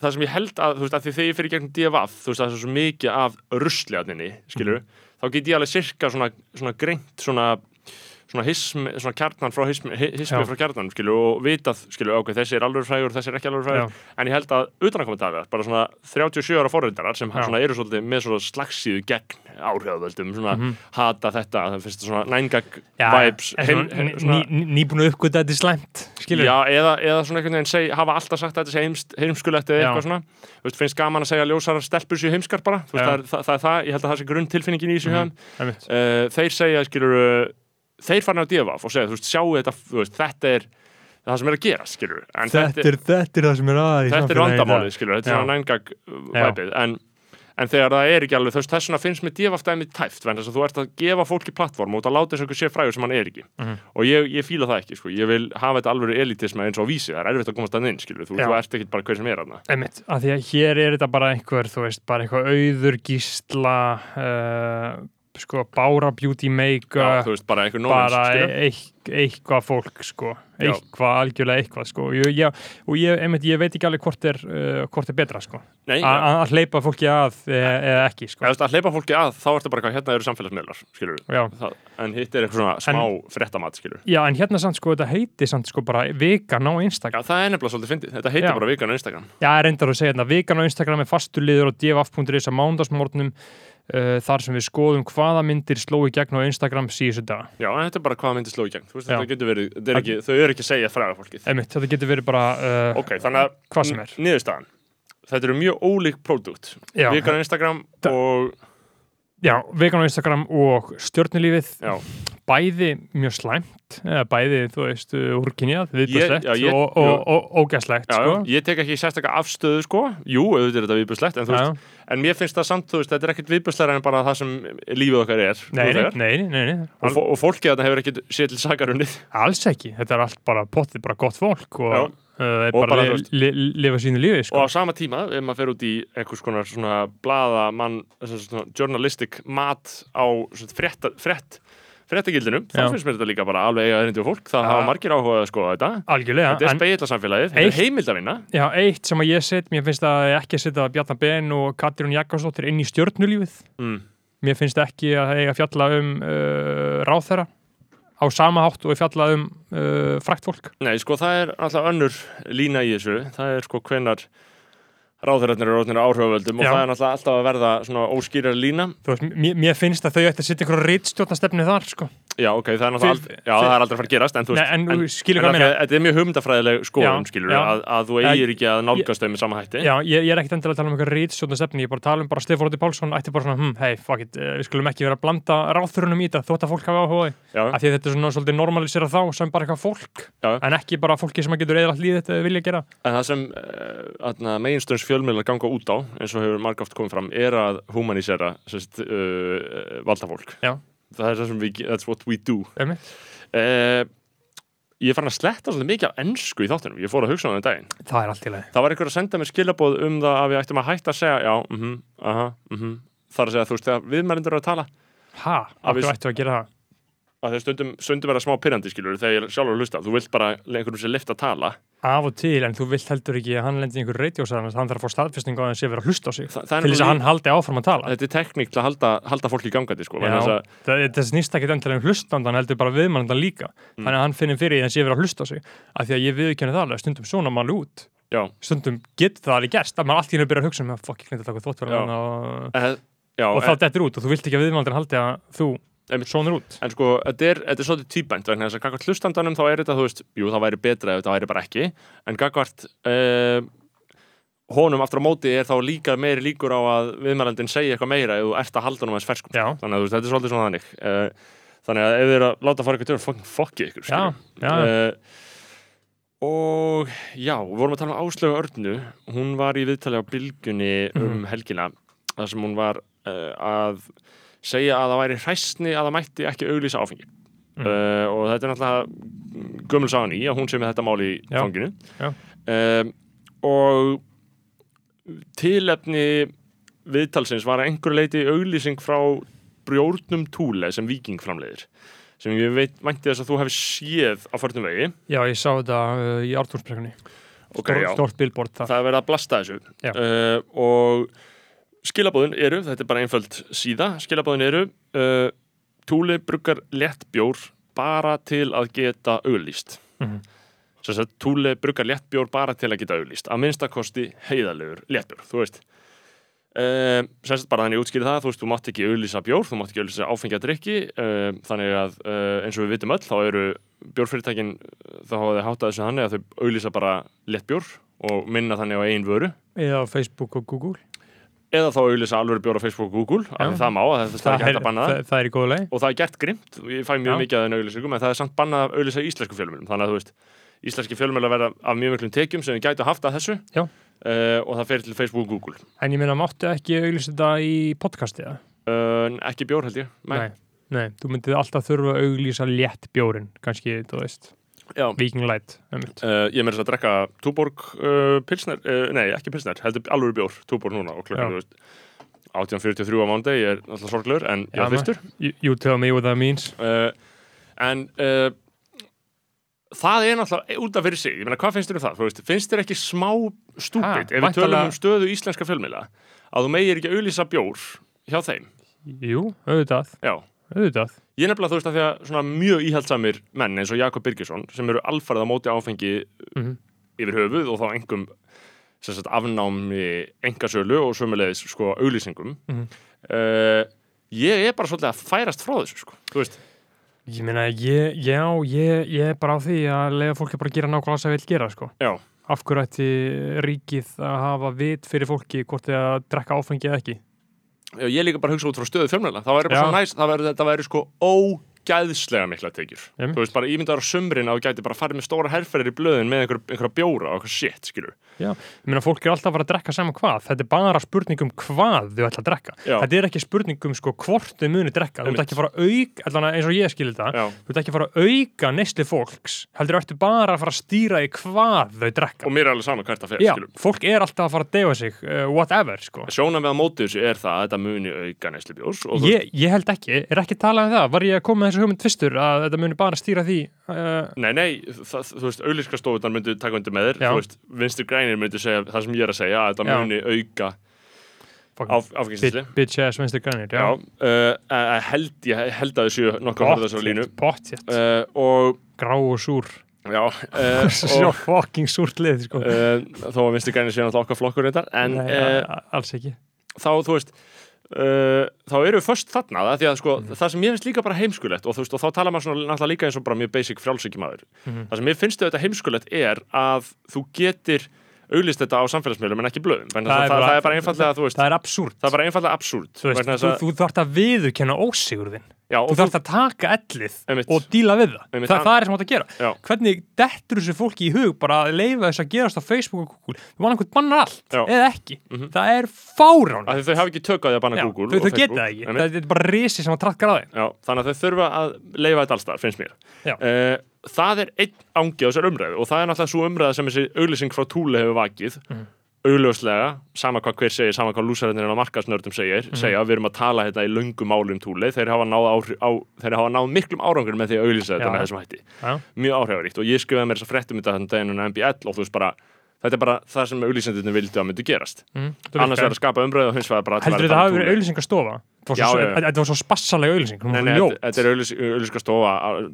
það sem ég held að, þú veist, að því þegar ég fyrir gegnum DFF, þú veist, það er svo mikið af rusliðaninni, skilur Mhm. þá get ég alveg sirka svona, svona greint svona, svona hismi, svona kjarnan frá hismi, hi- hismi frá kjarnan, skilur, og vitað, skilur, ok, þessi er alveg frægur, þessi er ekki alveg frægur, Já. en ég held að utanakomandi af það, bara svona 37 ára forröndarar sem svona eru svolítið með svona slagsíðu gegn áhrifavöldum, svona Mhm. hata þetta, það finnst svona nængag vibes en heim, svona, svona, ný, ný, nýbúin að uppgöta þetta er slæmt skilur já, eða, eða svona einhvern veginn seg, hafa alltaf sagt að þetta sé heimst, heimskulegt eða eitthvað svona. Þú veist, finnst gaman að segja að ljósarar stelpur sér heimskar bara. Þú veist, það, er, það, það er það, ég held að það sé grunntilfinningin í þessu mm Einmitt. uh, þeir segja, skilur uh, þeir farin að divaf og segja, þú veist, sjáu þetta veist, þetta er það sem er að gera, skilur en þetta, er, þetta er það sem er aðeins þetta er vandamálið, skilur, þetta er svona nængag væpið, en En þegar það er ekki alveg, þú veist, þess vegna finnst mér divafdæmið tæft, vegna þess að þú ert að gefa fólki plattform og út að láta þess að sé frægur sem hann er ekki. Mhm. Og ég, ég fíla það ekki, sko. Ég vil hafa þetta alveg elitisma eins og vísi. Það er erfitt að komast að inn, skilur. Þú, þú ert ekki bara hver sem er aðna. Einmitt, að hér er þetta bara einhver, þú veist, bara sko, bára beauty make-up, bara bara eik, eitthvað fólk, sko, eitthvað, algjörlega eitthvað, sko, og ég, og ég, einmitt, ég veit ekki alveg hvort er, uh, hvort er betra, sko, að hleypa fólki að eða, eða ekki, sko, að hleypa fólki að, þá ertu bara eitthvað, hérna eru samfélagsmiðlar, en hitt er eitthvað svona smá fréttamat, skilur. Já, en hérna samt, sko, þetta heiti samt, sko, bara vegan á Instagram. Já, það er nefnilega svolítið fyndið. Þetta heitir Já. bara vikan á Instagram. Já, reyndar að segja þetta, vegan á Instagram er fastur liður og dfaf.is á mándagsmórnum uh, þar sem við skoðum hvaða myndir sló í gegn á Instagram síðustu daga. Já, en þetta er bara hvað myndi sló í gegn. Veist, Já. þetta getur verið, er ekki, þau eru ekki að segja fræga fólkið. Einmitt, þetta getur verið bara uh, Ok, þannig að hvað sem er. niðurstaðan. Þetta eru mjög ólík pródúkt. Vikan á Instagram og já, vegan á Instagram og stjörnulífið, já, bæði mjög slæmt, bæði, þú veist, úrkynjað, viðbjörnslegt og, ógæslegt, já, sko. ég tek ekki sérstaklega afstöðu sko, jú, auðvitað er þetta viðbjörnslegt en, þú veist, en mér finnst það samt, þú veist, þetta er ekkit viðbjörnslega en bara það sem lífið okkar er nei, nei, nei, og, og fólkið þarna hefur ekkit séð til sakarunnið alls ekki, þetta er allt bara pottið, bara gott fólk og Já. uh, er bara bara, li, li, lifa sínu lífi, sko. og á sama tíma, ef maður fer út í konar svona blaða mann, svona journalistic mat á svona fréttagildinu, þá finnst mér þetta líka bara alveg eiga erindi og fólk, það hafa margir áhuga að skoða þetta Algjörlega, þetta er speila samfélagið, þetta er heimild að vinna Já, eitt sem að ég set, mér finnst að ekki setja Bjarnar Ben og Katrín Jakobsdóttir inn í stjörnulífið. mm. Mér finnst ekki að eiga fjalla um uh, ráþæra á sama hátt og fjalla um uh, frækt fólk. Nei, sko, það er alltaf önnur lína í þessu. Það er sko hvenar ráðherrarnir eru orðnir áhrifavöldum og það er alltaf alltaf að verða svona óskýrar lína. Veist, mér, mér finnst að þau ætti að setja einhverja rítstjórnastefni þar, sko. Já, ok, það er náttúrulega aldrei, er aldrei að fara að gerast, en þú veist, en en að Þetta er mjög hugmyndafræðileg skoðun, Já, skilur, já. að, að þú eigir ekki að nálgast þau með sama hætti. Já, ég, ég er ekkert endilega að tala um einhverja rítstjórnastefni, ég er bara að tala um bara Stefán Ótti Pálsson ætti bara svona, hm, hei, fuck it, uh, við skulum ekki vera að blanda ráþurunum í þetta, þótt að fólk hafa áhuga á því. Já, Af því að þetta er svona svolítið normalisera þá sem bara eitthvað fólk, Já. en ekki bara fólki sem að getur eða líðið þetta vilja gera. en það sem uh, meginstöns fjölmiðlar ganga út á, eins og hefur margáft komið fram, er að humanisera sérst, uh, valdafólk. Já. Það er það sem við, that's what we do. Uh, ég farin að sletta svolítið mikið af ennsku í þáttunum, ég fór að hugsa á það um daginn. Það er allt í lagi. það var einhver að senda mér skilaboð um það að við ættum að hætta að segja já, mhm, aha, mhm þar að segja, þú veist, þegar viðmælendur eru að tala Ha, af við- hverju ættu að gera það? Að þeir stundum, stundum er það smá pyrrandi skilur þegar ég sjálfur að hlusta, þú vilt bara einhverjum sem lift að tala. Af og til, en þú vilt heldur ekki að hann lendi í einhverju reytjósar, hann þarf að fá staðfestingu á að hann sé verið að hlusta á sig Þa, það til þess að nú hann haldi áfram að tala. Þetta er tekník til að halda, halda fólki í gangandi sko, Já, þess að, það, það snýst ekki endilega um hlustandan heldur bara viðmannandan líka. Mm. þannig að hann finnir fyrir því að verið að hlusta á sig. Af því að ég það út. Já, stundum getur það alveg gerst að maður allt í henni byrjar að hugsa um að fokk, ég glemt að taka þvóttverðan og, eh, og þá dettur út og þú vilt ekki að viðmannandan haldi að þú Sonur út En sko, þetta er, þetta er svolítið tvíbænt vegna þess að gagvart hlustandanum þá er þetta, þú veist, jú, það væri betra ef þetta væri bara ekki, en gagvart uh, honum aftur á móti er þá líka meiri líkur á að viðmælandin segja eitthvað meira ef þú ert að halda honum aðeins ferskum. Já. Þannig að þú veist, þetta er svolítið svona þannig. Uh, þannig að ef þið eru að láta fara eitthvað tjóður, fucking fokki ykkur, Já, skilur. já. Uh, og já, við vorum að tala um Áslögu Örnu, hún var í viðtali á Bylgunni um Mhm. helgina, þar sem hún var uh, að segja að það væri hræstni að það mætti ekki auglýsa áfengi Mm. uh, og þetta er náttúrulega gömul sagan í að hún sé með þetta mál í Já. fanginu Já. um, og tilefni viðtalsins var að einhverju leiti auglýsing frá brjórnum túle sem Viking framleiðir sem ég veit, vænti þess að þú hefði séð á förnum vegi Já, ég sá þetta uh, í ártúrsbrekkunni Ok, já. Stort billboard þar það er verið að blasta þessu uh, og skilabóðin eru, þetta er bara einföld síða skilabóðin eru uh, Túli bruggar léttbjór bara til að geta auglýst. Mhm. sem sagt Túli bruggar léttbjór bara til að geta auglýst að minnstakosti heiðalegur léttbjór, þú veist. Uh, sagt bara þannig ég útskýri það þú veist, þú mátt ekki auglýsa bjór, þú mátt ekki auglýsa áfengja drikki uh, þannig að uh, eins og við vitum öll þá eru bjórfyrirtækin þá hafa þau háttað þessu þannig að þau auglýsa bara léttbjór og minna þannig á einn vöru. Eða á Facebook og Google eða þá auðlýsa alveg bjór á Facebook og Google af því það má, það, það, það er hægt að banna það það, það er og það er gert grimt, ég fæ mjög Já. mikið að þennan auðlýsingum en það er samt bannað að auðlýsa í íslensku fjölmjölum þannig að þú veist, íslenski fjölmjöl að vera af mjög miklum tekjum sem við gætu haft að þessu Já. uh, og það fer til Facebook og Google En ég meina, máttu ekki auglýsa þetta í podcasti uh, ekki bjór held ég Nei. Nei, nei, þú myndið alltaf þurfa að auglýsa létt bjórin, kannski, þú veist. Viking Light, einmitt. Uh, ég þess að drekka Túborg uh, pilsner, uh, nei ekki pilsner heldur alveg bjór, Túborg núna og veist 18.43 á mándegi, ég er alltaf sorglegur en ég er fyrstur. You, you tell me what that means. en það er náttúrulega út af fyrir sig, ég meina hvað finnst þér um það? Veist, finnst þér ekki smá stúpid Ha, ef við tölum um stöðu íslenska fjölmiðla að þú megir ekki auðlýsa bjór hjá þeim, Jú, auðvitað, já. Auðvitað. Ég nefnilega þú veist að því að svona mjög íhaldsamir menn eins og Jakob Birgisson sem eru alfarið á móti áfengi Mhm. yfir höfuð og þá engum sagt, afnámi engasölu og sömulegis sko auglýsingum Mhm. uh, ég er bara svolítið að færast frá þessu sko, þú veist Ég meina, ég, já, ég, ég er bara á því að lega fólki bara að gera nákvæmlega sem það vil gera, sko. Já, Af hverju ætti ríkið að hafa vit fyrir fólki hvort þið að drekka áfengi eða ekki? Ég líka bara hugsa út frá stöðu fjölmjöla það væri bara Já. svo næst, það væri, það væri sko ógæðslega mikla tekjur Einmitt. þú veist bara ímyndaður á sumrin að þú gæti bara farið með stóra herferðir í blöðin með einhver, einhverja bjóra og eitthvað shit, skilur Já, ég meina, fólk er alltaf að fara að drekka saman hvað. Þetta er bara spurning um hvað þau ætla að drekka. Já. Þetta er ekki spurning um sko hvort þau muni drekka. Þú ert ekki að fara að auka, allan eins og ég skilir þetta, Já. þú ert ekki að fara að auka neysli fólks, heldur ertu bara að fara að stýra í hvað þau drekka. og mér er alveg sama hvert það fer, skilur fólk er alltaf að fara að deyfa sig, uh, whatever, sko. sjóna með á móti þessu er það að þetta muni auka neyslu bjórs og þú Ég, ég held ekki, er ekki talað um það, var ég að koma með þessu hugmynd fyrstur að þetta muni bara stýra því, uh, Nei, nei, það, þú veist, auðlýskastofunar myndu taka undir með þér, þú veist, vinstir grænir myndu segja það sem ég er að segja, að þetta muni auka bit- bitch ass vinstri grænir, Já, já. uh, uh, held, ég held að þessu nokkuð að horfa þessar línu. Pottjett, Uh, og, grá og súr, já, uh, svo og fucking súrt lið, sko. uh, þó að vinstir grænir séu náttúrulega okkar flokkur reyndar, en Nei, uh, alls ekki. þá, þú veist, uh, þá eru við först þarna, það, að sko, Mhm. það sem ég finnst líka bara heimskulegt, og veist, og þá tala maður svona náttúrulega líka eins og bara mjög basic frjálsökjumadur. Mhm. Það sem ég finnst þetta heimskulegt er að þú getur auglýst þetta á samfélagsmiðlum en ekki blöðum það, það, það, er bara einfallega, það er absúrt. það er bara einfallega absúrt Þú, þú, þú þarft að viðurkenna ósigurðin. Já, Þú og þarft að taka ellið Einmitt. og díla við það. Einmitt. það. Það er sem átt að gera. Já. Hvernig dettur þessu fólki í hug bara að leifa þess að gerast á Facebook og Google? Þú var einhvern bannar allt, Já. eða ekki. Mhm. Það er fárán. þau hafa ekki tökað því að banna Google þau, og þau geta það ekki. Einmitt. Það er bara risi sem að trakkar að. Já, þannig að þau þurfa að leifa þetta allstar, finnst mér uh, það er einn ángi á þessar umræðu og það er náttúrulega svo umræða sem þessi auglýsing frá Túle hefur vakið Mhm. Augljóslega, sama hvað hver segir, sama hvað lúsararnir á markasnördum segir, segja við erum að tala hérna í löngum máli um túli, þeir hafa náð, áhrif, á, þeir hafa náð miklum árangur með því að auglýsa þetta með þessum hætti. Já. Mjög áhrifaríkt og ég skrifaði mér þess að fréttum þetta þannig daginn en MBL og þú veist bara, þetta er bara það sem auglýsendurnir vildu að myndu gerast. Mm, Annars verður að skapa umbröðu og hins vegar bara Heldur að tala um verið túli. auðlýsingastofa? Þetta Já, svo- já, já. Þetta var svo spassalega ljót. þetta, er auðlýska stofa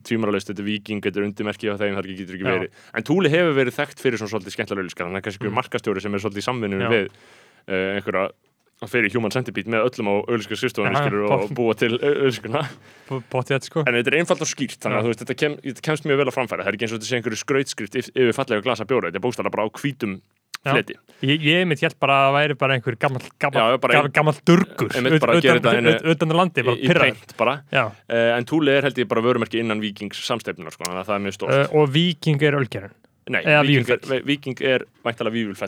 tvímaralist, þetta er viking, þetta er þeim, það getur ekki verið. En Túli hefur verið þekkt fyrir svona svolítið skemmtilega auðlýskar, þannig að kannski mm. markastjóri sem er svolítið í samvinnu Já. við uh, einhverja fyrir Human Centipede með öllum á já, og búa til þetta sko En þetta er einfalt og skýrt, þannig að veist, þetta, kem, þetta kemst mjög vel á framfæri. Það er ekki eins og þetta sé einhverju skrautskrift yf- yfir fallega glasa bjóra, þetta er bókstæðlega bara á hvítum. Fleti. Ég, ég mitt hjælt bara að það væri bara einhver gammal gammal, Já, ein- gammal að einu- utan, utan landi, bara. Já, Uh, en Túli er held ég bara vörumerki innan vikings samstefnunar, sko, að það er mjög stórt. uh, og Viking er ölgerinn Nei, eða Víking er,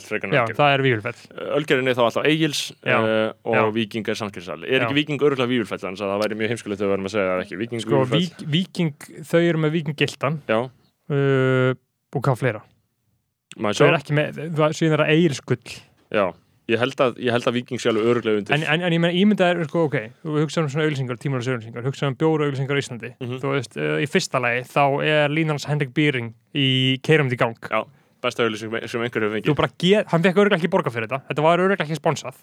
frekar en Já, það er Vífilfell Ölgerðin er þá alltaf Egils Já, uh, og já. Víking er Sandkirkjusal. Er Já. ekki Víking örgulega Vífilfell þannig að það væri mjög heimskulegt að með að segja það ekki. Víking Sko, vík, Viking, þau eru með Viking gildan Já, uh, og hvað fleira maður sjá. ekki með, síðan er það eiriskull Já, ég held að, ég held að Víking sé alveg örgulega undir. en, en, en ég meina ímyndað er, sko, ok þú hugsaðum um svona auðlýsingar, tímalega auðlýsingar hugsaðum um bjóra auðlýsingar á Íslandi Mhm. þú veist, uh, í fyrsta lagi þá er línans Henrik Býring í Keirum í gang Já, besta auðlýsing sem einhver hefur þú bara get, hann fekk örgulega ekki borga fyrir þetta þetta var örgulega ekki sponsað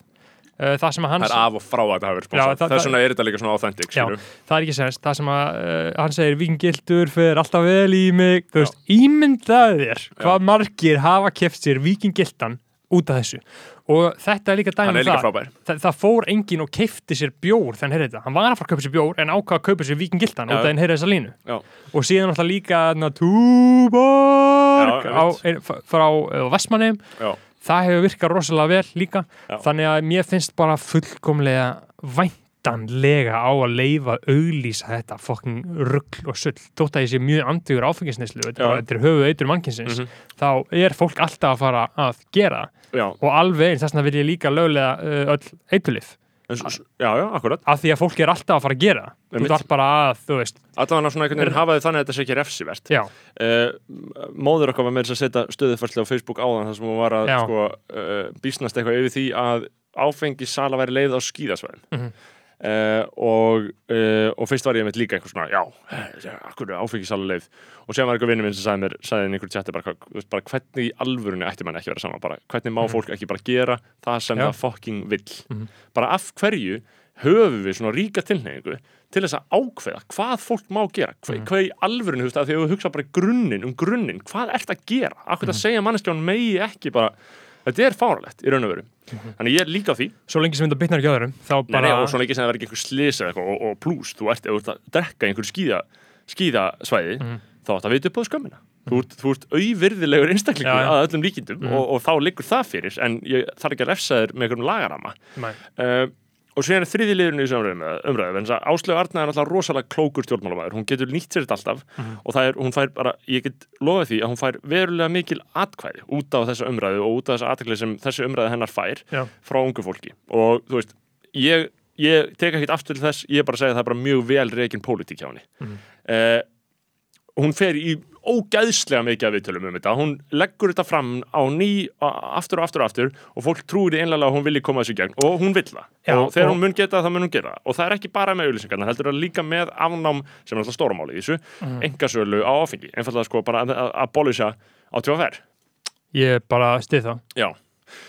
það sem að hann Það er af og frá að það hafi verið sponsor. það- það- vegna er þetta líka svona authentic, Já. það er ekki sérst, það sem að uh, hann segir vikingildur fyrir alltaf vel í mig. Þú veist, ímyndaðu þér hvað margir hafa keft sér vikingildan út af þessu. Og þetta er líka dæmi um það. frábær. það, það fór enginn og keifti sér bjór hann heyrði þetta, hann var að fara að kaupa sér bjór en ákvað að kaupa sér vikingildan út af heyrði þessa línu. Já. og síðan alltaf líka túborg frá uh, Vestmannheim það hefur virkað rosalega vel líka Já. þannig að mér finnst bara fullkomlega væntanlega á að leifa auglýsa þetta fokkin rugl og sull. Þótt að ég sé mjög andvígur áfengisneislu þetta, er höfuð eitur mannkinsins Mhm. þá er fólk alltaf að fara að gera já, og alveg eins þess vegna vil ég líka löglega uh, öll s- já, já, akkurat. af því að fólk er alltaf að fara að gera þú þarf bara að, þú veist Allavega svona einhvern veginn hafa þið þannig að þetta sé ekki refsivert. já, Uh, móður okkar var með þess að setja stöðufarslega á Facebook áðan þar sem hún var að sko, uh, bísnast eitthvað yfir því að áfengissala væri leið á skíðasvæðin Mhm. Uh, og, uh, og fyrst var ég með líka eitthvað svona já, eh, akkur er áfengissala leið og sem var eitthvað vinnu minn sem sagði mér sagði einhver tjatti bara, bara hvernig í alvörunni ætti mann ekki vera saman bara, hvernig má Mhm. fólk ekki bara gera það sem Já. það fucking vill Mhm. bara af hverju höfum við svona ríka tilneyingu til þess að ákveða hvað fólk má gera hvað, Mhm. hvað í alvörinu, þú veist, að því að þú hugsa bara í grunninn um grunninn, hvað ert að gera akkur Mhm. að segja manneskján megi ekki bara þetta er fáralegt í raun og veru. Þannig ég er líka á því, svo lengi sem þetta bitnar ekki öðrum þá nei, bara, nei, og svona ekki sem það verður ekki einhver slis eða eitthvað og, og pluss, þú ert, ef þú ert að drekka í einhverju skíða, skíðasvæði Mhm. þá ert að vita upp á skömmina. Þú ert, þú ert auðvirðilegur einstaklingur Já, já. að öllum líkindum Mhm. og, og þá liggur það fyrir en ég þarf ekki að refsa þér með einhverjum lagarama uh, og síðan er þriði liðurinn í umræðu en Áslögu Arna er alltaf rosalega klókur stjórnmálamæður, hún getur nýtt sér þetta alltaf Mhm. og það er, hún fær bara, ég get lofað því að hún fær verulega mikil atkvæði út af þessa umræðu og út af þessa atkvæði sem þessi umræðu hennar fær Já. frá ungu fólki og þú veist, ég, ég tek ekki aftur til þess, ég bara segja að það er bara mjög vel reikin pólitík hjá henni Mhm. uh, hún fer í ógæðslega mikið af viðtölum um þetta. Hún leggur þetta fram á ný aftur og aftur og aftur og fólk trúir einlega að hún vilji koma þessu í gegn og hún vill það. Já, og þegar og- hún mun geta það, það mun hún gera og það er ekki bara með auðlýsingarna, heldur það líka með afnám sem er alltaf stóramáli í þessu Mhm. engasölu á áfengi, einfallega sko bara að, að, að bólusa á tjóðafer ég bara stið það. Já,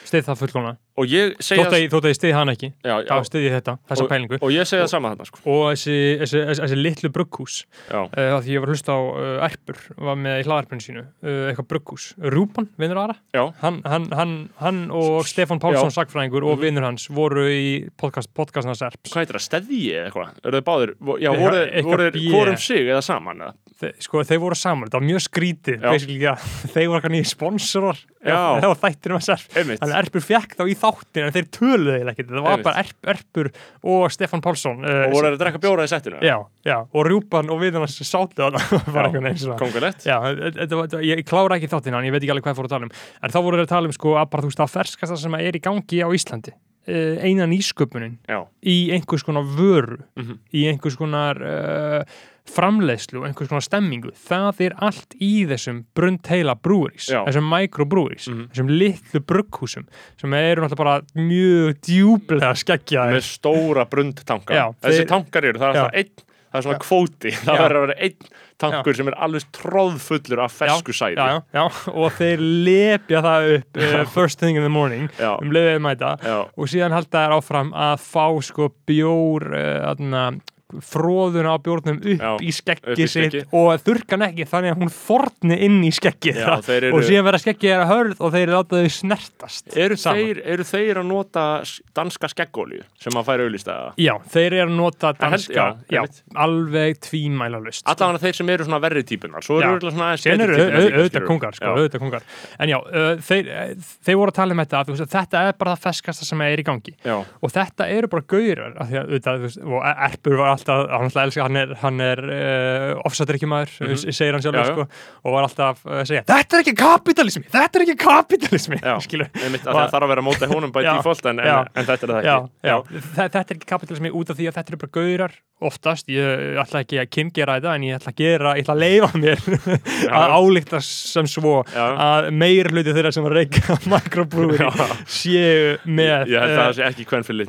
stið það fullkomna og ég segja þótt að að ég stið hann ekki já, þá já, stið ég þetta, þessa og, pælingu. og ég segja það sama þarna sko. og þessi, þessi, þessi, þessi litlu brugghús uh, því ég var að hlusta á uh, Erpur var með í hlaðarpinu sínu uh, eitthvað brugghús, Rúpan, vinnur aðra hann, hann, hann, hann og Stefán Pálsson sagfræðingur og vinnur hans voru í podcast, podcastnars Erps. Hvað heitir það, steði eða eitthvað? Eru þið báðir, já, voru, B. hvorum sig eða saman eða? Þe, sko þeir voru saman, þetta var mjög skrítið. Ja, þeir voru eitthvað nýjir sponsorar. Það var þættir um að einmitt, Þannig að Erpur fekk þá í þáttin en þeir töluðu eiginlega ekkert, það var Einmitt. bara Erp, Erpur og Stefán Pálsson uh, og voru þeir að drekka bjóra í settinu? Já, já, og Rjúpan og við hann það svona. kongulegt ég klára ekki þáttina en ég veit ekki alveg hvað fór að tala um. En þá voru þeir að tala um sko að bara þú veist að ferskasta sem er í gangi á Íslandi uh, eina nýsköpunin já, í einhvers konar vöru Mhm. í einhvers konar uh, framleiðslu og einhvers konar stemmingu það er allt í þessum brundheila brúris, Já. þessum mikrobrúris Mhm. þessum litlu brugghúsum sem eru náttúrulega bara mjög djúplega skeggjaðir með stóra brundtanka Já, þessi þeir- tankar eru, það er Já. alltaf einn það er svona kvóti, það Já. verður að vera einn tankur sem er alveg tróðfullur af fersku sæði já, já, já, og þeir lepja það upp uh, first thing in the morning Já. um leiðið mæta Já. og síðan halda þær áfram að fá sko bjór uh, aðna, fróðuna á bjórnum upp Já, í í sitt og þurrkan ekki þannig að hún forni inn í skeggið Já, þeir eru- og síðan verða skeggið þeirra hörð og þeir láta þau snertast eru, þeir, eru þeir að nota danska skeggólju sem að færa auðlista Já, þeir eru að nota danska já, alveg tvímæla lust allavega þeir sem eru svona verri típunar svo eru svona eru auðvitað kongar, sko, kongar. En já, uh, þeir, þeir voru að tala um þetta að þetta er bara það feskasta sem er í gangi. Og þetta eru bara gaurar að, og Erpur var alltaf hann, alltaf elska, hann er, hann er uh, ofsatrykkjumæður, mm Mhm. segir hann sjálfur Já, sko, og var alltaf uh, að segja þetta er ekki kapitalismi, þetta er ekki kapitalismi að Og- það þarf að vera mótið honum by Já. default en, en, en þetta er það ekki. Já. Þetta er ekki kapitalismi út af því að þetta eru bara gaurar oftast, ég ætla ekki að kynngera þetta en ég ætla að gera, ég ætla að leifa mér að álíkta sem svo Já. að meir hluti þeirra sem að reyka mikrobrúri séu með ég held að það sé ekki hvern fyrir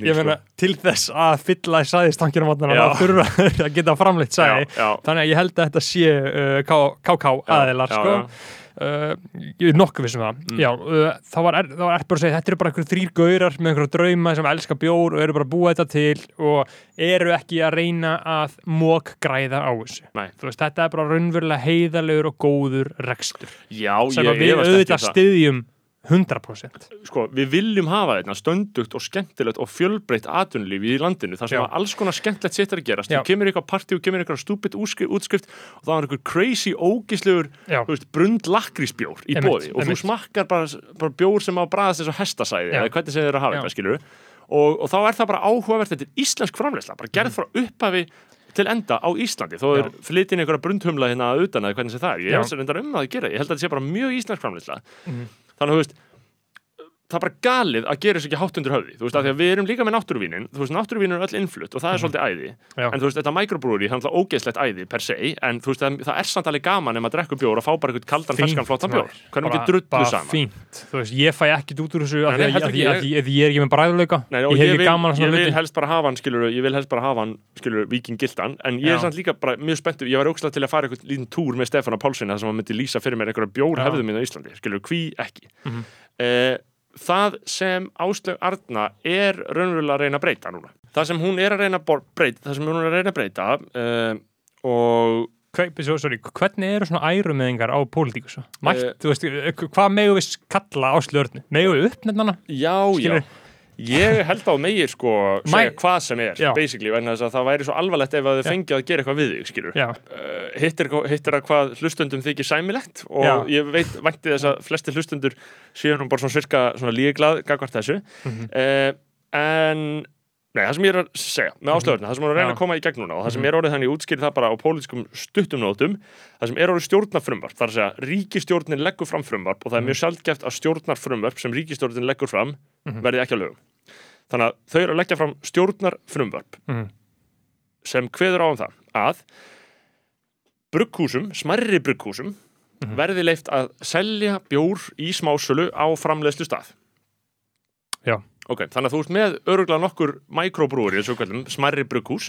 þurfa að geta framleitt sæði þannig að ég held að þetta sé uh, KK aðilar já, sko. Uh, ég er nokkuð vissum það. Mm. já, uh, þá var, er, Erpur að segja þetta eru bara einhverjum þrýr gaurar með einhverjum drauma sem elska bjór og eru bara að búa þetta til og eru ekki að reyna að mók græða á þessu. Veist, þetta er bara raunverulega heiðalegur og góður rekstur. Já sem ég við um auðvitað það. Styðjum 100% sko, við viljum hafa þetta stöndugt og skemmtilegt og fjölbreytt atvinnulífi í landinu. Þar sem Já. að alls konar skemmtilegt sitt er að gerast. Já. þú kemur í eitthvað partí og kemur í eitthvað stúpid útskrift og það var einhver crazy, veist, brund lakrísbjór í bóði og þú smakkar bara, bara bjór sem á að bræðast þess að hestasæði eða hvernig þeir eru að hafa eitthvað, skilur og, og þá er það bara áhugavert. Þetta er íslensk framleysla, bara gerð frá upphafi til enda á Íslandi, þó er flytin einhverja brundhumla hérna að utan eða hvernig það er, ég Já. er reyndar um að gera, ég held að þetta sé bara mjög íslensk framleysla Mhm. Þannig að þú veist það er bara galið að gera þess ekki hátt undir höfði. Þú veist, af því að við erum líka með náttúruvínin. Þú veist, náttúruvínin er öll innflutt og það er svolítið æði. Mhm. Já. en þú veist, þetta microbrewery, það er alltaf ógeðslegt æði per se, en þú veist, það, það er samt alveg gaman ef maður drekkur bjór og fá bara eitthvað kaldan, ferskan, flottan bjór, hvernig ekki drullu saman? fínt, þú veist, ég fæ ekkit út úr þessu af því að, að, ekki, að, að, að ég er ekki með bræðuleika ég hef ég ekki gaman að ég vil helst bara hafa hann, skilur, ég vil helst bara hafa hann, skilur, viking gildan, en ég er samt líka bara mjög spenntur, ég var ógslag til að fara eitthvað lítinn túr með Stefán Pálsson þar sem hann myndi lýsa fyrir mér einhverja bjór Já. hefðum minn á Íslandi, skilur, hví ekki. Mhm. Eh, það sem Áslaug Arna er raunverulega að reyna að breyta núna. Það sem hún er að reyna að breyta, það sem hún er að reyna að breyta uh, og svo, sorry, hvernig eru svona ærumeðingar á pólitíkus? Mætt, Eh, þú veist, hvað megum við kalla á slörnu? Megum við uppnefna hana? já, Skilur. já. Ég held á megir sko segja Mæ- hvað sem er, Já. basically, vegna þess að það væri svo alvarlegt ef að Já. fengið að gera eitthvað við þig, skilur. Uh, hittir, hittir að hvað hlustundum þykir sæmilegt og Já. ég veit vænti þess að flesti hlustundur séu nú bara svona svirka svona líglað gagvart þessu Mhm. uh, en nei, það sem ég er að segja með áslöðurna, það sem er að reyna að koma í gegn núna og það sem Mhm. er orðið þannig útskýrið það bara á pólitískum stuttum nótum það sem er orðið stjórnarfrumvarp þar að segja ríkistjórnin leggur fram frumvarp og það er mjög sjaldgæft að stjórnarfrumvarp sem ríkistjórnin leggur fram Mhm. verði ekki að lögum þannig að þau eru að leggja fram stjórnarfrumvarp Mhm. sem kveður á um það að brugghúsum, smarri brugghúsum Mhm. verði leift að selja bjór í smásölu á framleiðslu stað Já. Ok, þannig að þú ert með öruglega nokkur mikrobrúri, þessu kveldum, smarri brugghús.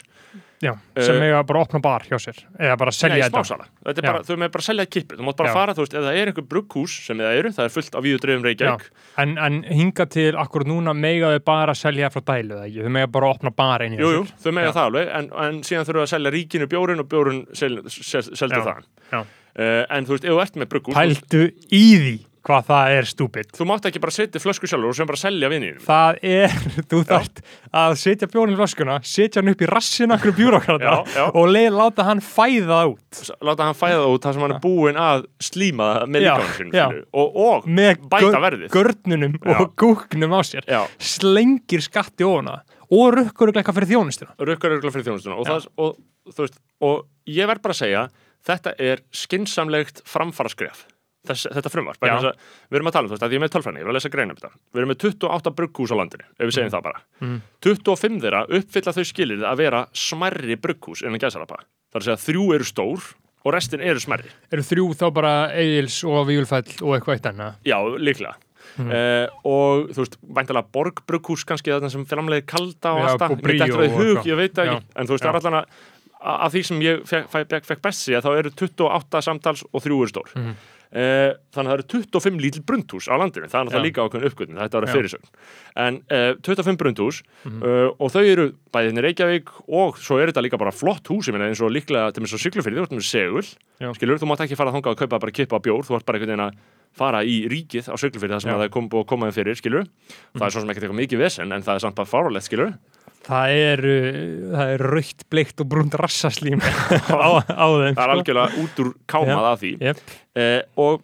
Já, sem Eh, eiga bara að opna bar hjá sér eða bara selja Nei, þetta. Er þau með bara að selja kippu, þú mátt bara Já. fara, þú veist, ef það er einhver brugghús sem það eru, það er fullt af víðu dreifum Reykjavík. En, en hinga til akkur núna mega við bara að selja frá dælu eða ekki, þau mega bara að opna bar einu Jú, jú, þau með Já. það alveg, en, en síðan þurfum við að selja ríkinu bjórin og bjórin sel, sel, Já. það uh, En þú veist, ef þú ert með brugghús, pældu í því hvað það er stúpid. Þú mátt ekki bara setja flösku sjálfur og sem bara selja vinninum það er, þú þarft að setja bjórin í flöskuna, setja hann upp í rassina okkur bjúrokrata og leið, láta hann fæða út. Láta hann fæða út þar sem hann er búinn að slíma með líkamann og, og með bæta verðið. görnunum Já. og gúknum á sér. Já. slengir skatti ofna og rukkur eitthvað fyrir þjónustuna. Rukkar örgulega fyrir þjónustuna. Og, það, og, veist, og ég verð bara að segja þetta er skinsamlegt framfaraskref Þess, þetta frumvarp, að við erum að tala um veist, að ég er með tölfræðin, ég er að lesa greina um þetta við erum með 28 brugghús á landinu, ef við segjum það bara Mm. 25 þeirra uppfylla þau skilir að vera smærri brugghús innan gæsalapa Það er að segja að þrjú eru stór og restin eru smerri. Eru þrjú þá bara Egils og Vígulfell og eitthvað eitt annað? Já, líklega. Mhm. Uh, og þú veist, væntalega borgbrukhús kannski þarna sem framleiði kalda og allt það, Bríó dettur það í hug, ég veit það ekki en þú veist, það er allan að af því sem ég fekk, fekk, fekk best síða þá eru 28 samtals og þrjú eru stór Mhm. Uh, þannig að það eru 25 lítil brundhús á landinu, það er náttúrulega líka ákveðin uppgötun þetta að fyrirsögn. En uh, 25 brundhús Mhm. uh, og þau eru bæðið hérna Reykjavík og svo er þetta líka bara flott hús ég meina eins og líklega til þess að siglufyrði, þú ert með segul skilur, þú mátt ekki fara þangað að kaupa bara kippa bjór, þú ert bara einhvern veginn að fara í ríkið á siglufyrði þar sem Já. að það er kom, búið að koma þeim fyrir, skilur það er svo sem ekkert eitthvað mikið vesen en það er samt bara fáralegt, skilur Það er, uh, það er raukt, bleikt og brúnt rassaslím á, á þeim. það er algjörlega út úr kámað af því Jep. uh, og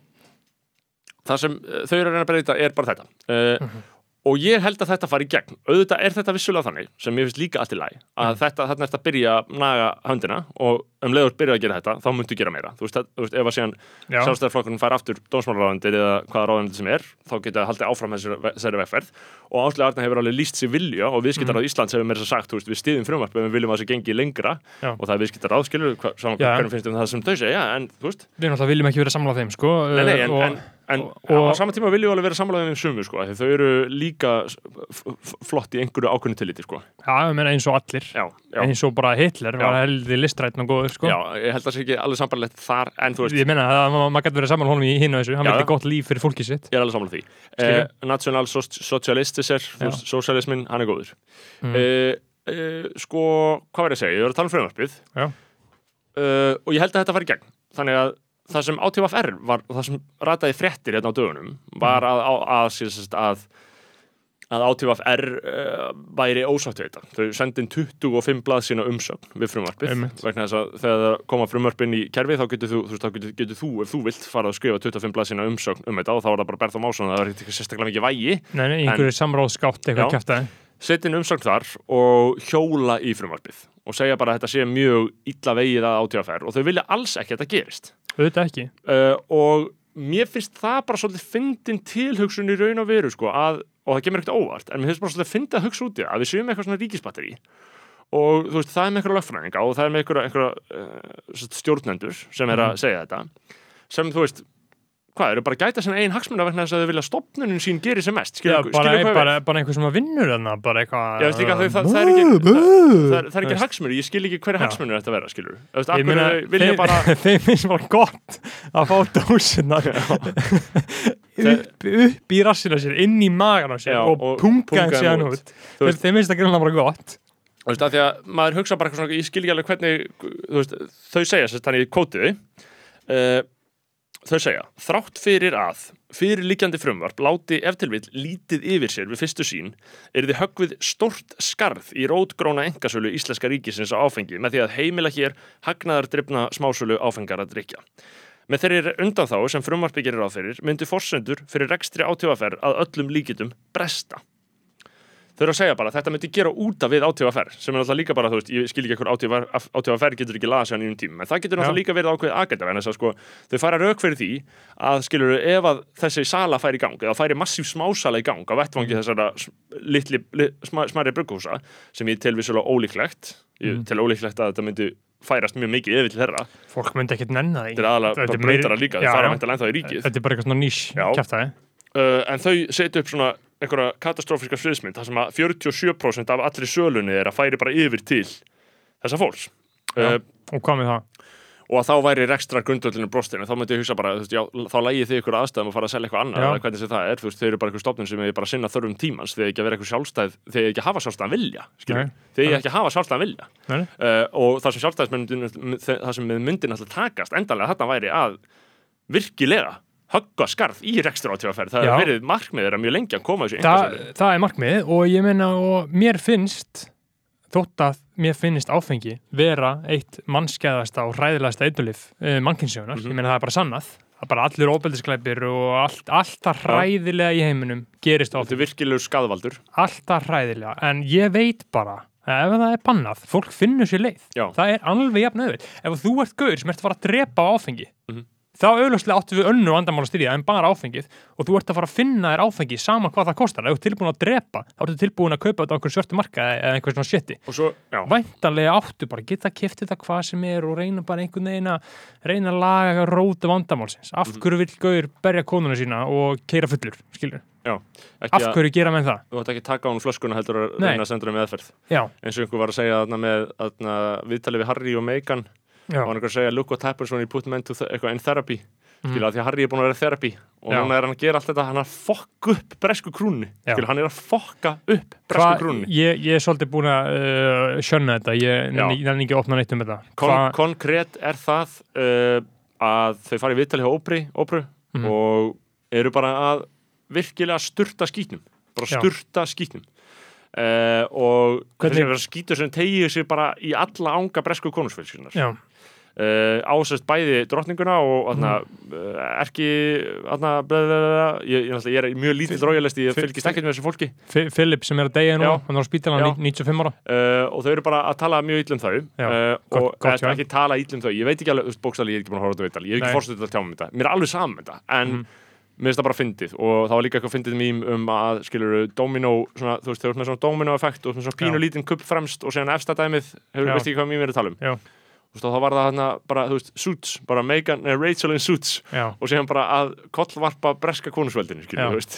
það sem uh, þau eru að reyna að breyta er bara þetta uh, og ég held að þetta fari í gegn. Auðvitað er þetta vissulega þannig sem ég finnst líka allt í læg að þetta, þarna er þetta að byrja naga höndina og um leiður byrja að gera þetta þá muntu gera meira, þú veist, það, þú veist ef að síðan Já. sjálfstæðarflokkurinn fær aftur dómsmálaráðandir eða hvaða ráðandir sem er þá geta það haldið áfram þessari, vegferð. Og Áslega Arna hefur alveg líst sér vilja og viðskiptaráð Íslands hefur meira þess að sagt, þú veist, við stiðum frumvarp við viljum að það gengi lengra Og saman en og, og- á sama tíma viljum við alveg vera sammálaðið um sumu, sko, því þau eru líka flott í einhverju ákveðnu tilliti, sko. Já, ég meina eins og allir. Já, já, Eins og bara Hitler Já. var heldur listrætn og góður, sko. já, ég held að það sé ekki alveg sambarlegt þar, en þú veist, Ég meina að ma- maður gæti verið saman honum í hinu þessu. Hann vildi gott líf fyrir fólkið sitt. ég er alveg sammála því. Skilju. Eh, National Socialistisir, Já. sosialismin, hann er góður. Mm. Eh, eh, sko, hvað var ég að segja? Ég var að tala um frumvarpið. Eh, og ég held að þetta fari í gegn. Þannig að það sem átífaf R var, og það sem rataði fréttir hérna á dögunum, var að, að, að, að, að að átífaf R uh, væri ósátt við þetta. Þau sendin 25 blað sína umsögn við frumvarpið Einmitt. vegna þess að þegar það koma frumvarpin í kerfi þá getur þú, þú, getur, getur þú ef þú vilt fara að skrifa 25 blað sína umsögn um þetta og þá er það bara berð á másun það er ekki sérstaklega mikið vægi Nei, nei, einhverju samráðskátt eitthvað kæftæði. setja inn umsögn þar og hjóla í frumvarpið og segja bara að þetta sé mjög illa vegið að átífaf og þau vilja alls ekki að þetta gerist. Auðvitað ekki. uh, og mér finnst það bara svolítið fyndin tilhugsun í raun og veru sko, að, og það kemur ekkert óvart en mér finnst bara svolítið fyndið að hugsa út í það að við séum eitthvað svona ríkisbatteri og þú veist, það er með einhverja lögfræðinga og það er með einhverja, einhverja uh, stjórnendur sem er að segja þetta sem þú veist hvað, eru bara að gæta sinna einn hagsmuna vegna þess að þau vilja stopnunin sín geri sem mest? Já, skilur, bara, hvað bara, bara einhver sem að vinnur þarna, bara eitthvað... Já, veist líka, þau, það, það er ekki það, það, er- það ekki hagsmunir, ég skil ekki hverja Já. hagsmunir þetta vera, skilur Þú veist, Ég akkur meina, þau vilja þeim, bara þeim finnst bara gott að fá dósinnar upp, upp í rassina sér, inn í magan á sér Já, og, og punga punga hann þeim síðan út. Þeim finnst það grunna bara gott. Þú veist, af því að maður hugsa bara eitthvað svona, ég skil ekki alveg hvernig, þau segja, sérst, þannig ég kóti þau, segja, þrátt fyrir að fyrirliggjandi frumvarp láti ef til vill lítið yfir sér við fyrstu sín, er þið höggvið stort skarð í rótgróna engasölu íslenska ríkisins á áfengi með því að heimila hér hagnaðardrifna smásölu áfengar að drikja. Með þeirri undan þá sem frumvarpi gerir á fyrir myndi forsendur fyrir rekstri átífaferð að öllum líkitum bresta. Þau eru að segja bara að þetta myndi gera út af við átífaferð sem er náttúrulega líka bara, þú veist, ég skil ekki ekkur átífaferð getur ekki laga sig hann í um tíma, en það getur náttúrulega líka verið ákveðið agenda en þess að sko, þau fara rauk fyrir því að skilur ef að þessi sala færi í gang eða færi massíf smásala í gang á vettvangi þessara s- litli, li, sma, smæri brugghúsa sem ég tel vissulega ólíklegt ég Mm. tel ólíklegt að þetta myndi færast mjög mikið yfir til þeirra Fólk myndi ekkert nenna því. þetta er aðalega breytara líka, þau fara já. mæntilega ennþá í ríkið Þetta er bara eitthvað svona nýs kæftæði. Uh, en þau setja upp svona einhverja katastrófiska sviðsmynd þar sem að 47% af allri sölunni er að færi bara yfir til þessa fólks. Já. uh, Og hvað með það? og að þá væri rekstra grundvöldinu brostinu þá myndi ég hugsa bara, þú veist, já, þá lægi þið ykkur aðstæðum og fara að selja eitthvað annað, eða hvernig það er þú veist, þau eru bara eitthvað stofnun sem er bara að sinna þörfum tímans þegar ekki að vera eitthvað sjálfstæð, þegar ekki að hafa sjálfstæðan vilja þegar ekki að hafa sjálfstæðan vilja. Uh, og það sem sjálfstæðismyndin það sem myndin alltaf takast endanlega þarna væri að virkilega högga skarð í rekstur átífaferð það hefur verið markmiður að mjög lengi að koma þessu Þa, einkasölu það er markmið og ég meina og mér finnst þótt að mér finnst áfengi vera eitt mannskæðasta og hræðilegasta eitulif uh, mannkynsjónar, Mhm. ég meina það er bara sannað það er bara allir óbeldisklæpir og allt, allt það hræðilega í heiminum gerist á þetta er virkilegur skaðvaldur. Allt það hræðilega, en ég veit bara ef það er bannað, fólk finnur sér leið. Já. það er alveg jafn auðvitað ef þú ert gaur sem ert að fara að drepa áfengi Mhm. Þá auðvitað áttu við önnu vandamál að styrja en bara áfengið. Og þú ert að fara að finna þér áfengi sama hvað það kostar, ef þú ert tilbúin að drepa þá ertu tilbúin að kaupa þetta á einhver svörtu marka eða einhver svona já, væntanlega áttu bara að geta kiftið það hvað sem er og reyna bara einhvern veginn að reyna að laga róta vandamálsins. Af hverju vill Gaur berja konuna sína og keira fullur, skilur? Já. Af að, hverju gera menn það? þú ætti ekki að taka á hún flöskuna heldur að reyna að senda henni meðferð. Já, eins og einhver var að segja þarna með þarna, viðtalið við Harry og Meghan og hann einhver að segja look what happens when you put men in therapy. Mhm. skilja, mm. því að Harry er búin að vera í therapy og núna er hann að gera allt þetta, hann er að fokka upp bresku krúnni, skilja, hann er að fokka upp bresku krúnni. ég, ég er svolítið búin að uh, sjöna þetta, ég nenni ekki að opna neitt um þetta. Kon Hva- Konkrétt er það uh, að þau fara í viðtalið Ópri, Ópru Mhm. og eru bara að virkilega sturta skítnum bara Já. sturta skítnum. Uh, og Hvernig- þessi verður skítur sem tegið sér bara í alla ánga bresku konusfélskunar Já, uh, ásest bæði drottninguna og uh, erki ég, ég, ég er mjög lítill rójalest ég fylgist ekkert með þessu fólki. Fi- Philip sem er að deyja nú, hann er á spítalan Já. 95 ára. Uh, og þau eru bara að tala mjög illa um þau og ekki tala illa um þau. Ég veit ekki alveg, bókstæli, ég er ekki búin að horfa á þetta viðtal. Ég Nei. ekki fórstuð að tjá um þetta, mér er alveg saman með þetta en Mhm. mér finnst það bara fyndið. Og það var líka eitthvað fyndið mým um að skilur domino, svona, þú veist, þau eru svona domino effekt og svona pínu lítinn kupp fremst og síðan efsta dæmið, hefur, Já. veist ekki hvað mým er að tala um? Já. Og þá var það hana bara, þú veist, Suits, bara Megan, eh, Rachel in Suits Já, og síðan bara að kollvarpa breska konusveldinu, skilur, Já. þú veist.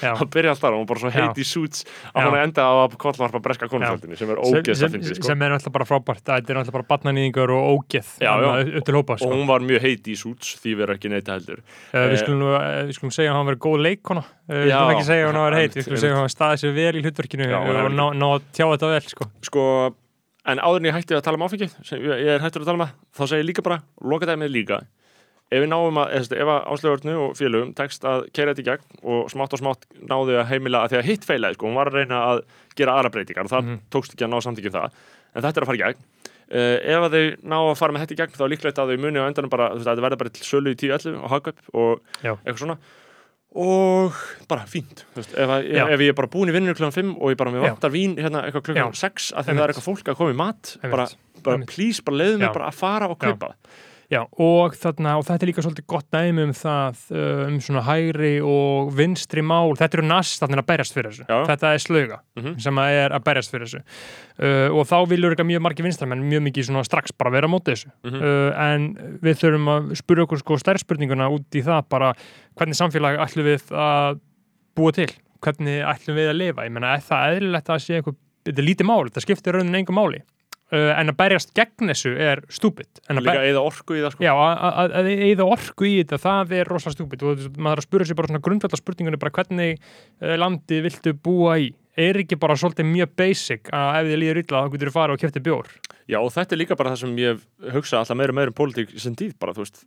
Það byrja alltaf og hún bara svo Já. heit í Suits að hún enda á að kollvarpa breska konusveldinu sem er ógeðst að fyndið, sko. sem er alltaf bara frábært þetta er alltaf bara batnanýðingar og ógeð Já, upp til hópa og sko. hún var mjög heit í Suits því verður ekki neita heldur. Uh, við, eh, skulum, uh, við skulum segja að hann verið góð leikona við skulum ekki segja að hann var heit við skulum segja að hann staðið sér vel í hlutverkinu Já, og ná, ná tjá þetta vel sko. sko, en áður en ég hætti að tala um áfengi sem ég er hættur að tala um það, þá segi ég líka bara loka dæmið líka ef við náum að, eða, ef að áslögurnu og félögum tekst að keira þetta í gegn og smátt og smátt náðu að heimila að því að hitt feilaði sko, hún var að reyna að gera aðra breytingar og það Mhm. tókst ekki að ná samtíkjum það en þetta er að fara í gegn uh, ef að þau ná að fara með þetta í gegn þá er líklegt að þau muni á endanum bara, þú veist, þetta verða bara til sölu í 10-11 og hagkaup og Já. eitthvað svona og bara fínt veist, ef, að, Já. ef ég er bara búin í vinninu klukkan 5 og ég bara með vantar vín hérna eitthvað klukkan Já. 6 að það er eitthvað fólk að koma í mat bara, bara please, bara leiðu mig bara að fara og kaupa Já, og, þarna, og þetta er líka svolítið gott dæmi um það uh, um svona hægri og vinstri mál, þetta eru nastarnir að berjast fyrir þessu, Já. þetta er slauga Mhm. sem að er að berjast fyrir þessu. Uh, og þá viljur ekki mjög margir vinstramenn mjög mikið svona strax bara vera á móti þessu. Mhm. uh, en við þurfum að spyrja okkur sko stærð spurninguna út í það bara hvernig samfélag ætlum við að búa til, hvernig ætlum við að lifa? Ég menna, er það eðlilegt að sé eitthvað þetta er lítið mál, þetta skiptir raunin engum máli en að berjast gegn þessu er stúpid. En að líka eða orku í það sko. Já, að- eða orku í þetta, það er rosalega stúpid. Og maður er að spura sér bara svona grundvallar spurningunni bara hvernig uh, landi viltu búa í. Er ekki bara svolítið mjög basic að ef þið líður illa þá getur þið farið og kæfti bjór? Já, og þetta er líka bara það sem ég hugsa alltaf meira meira um pólitík sem tíð bara, þú veist.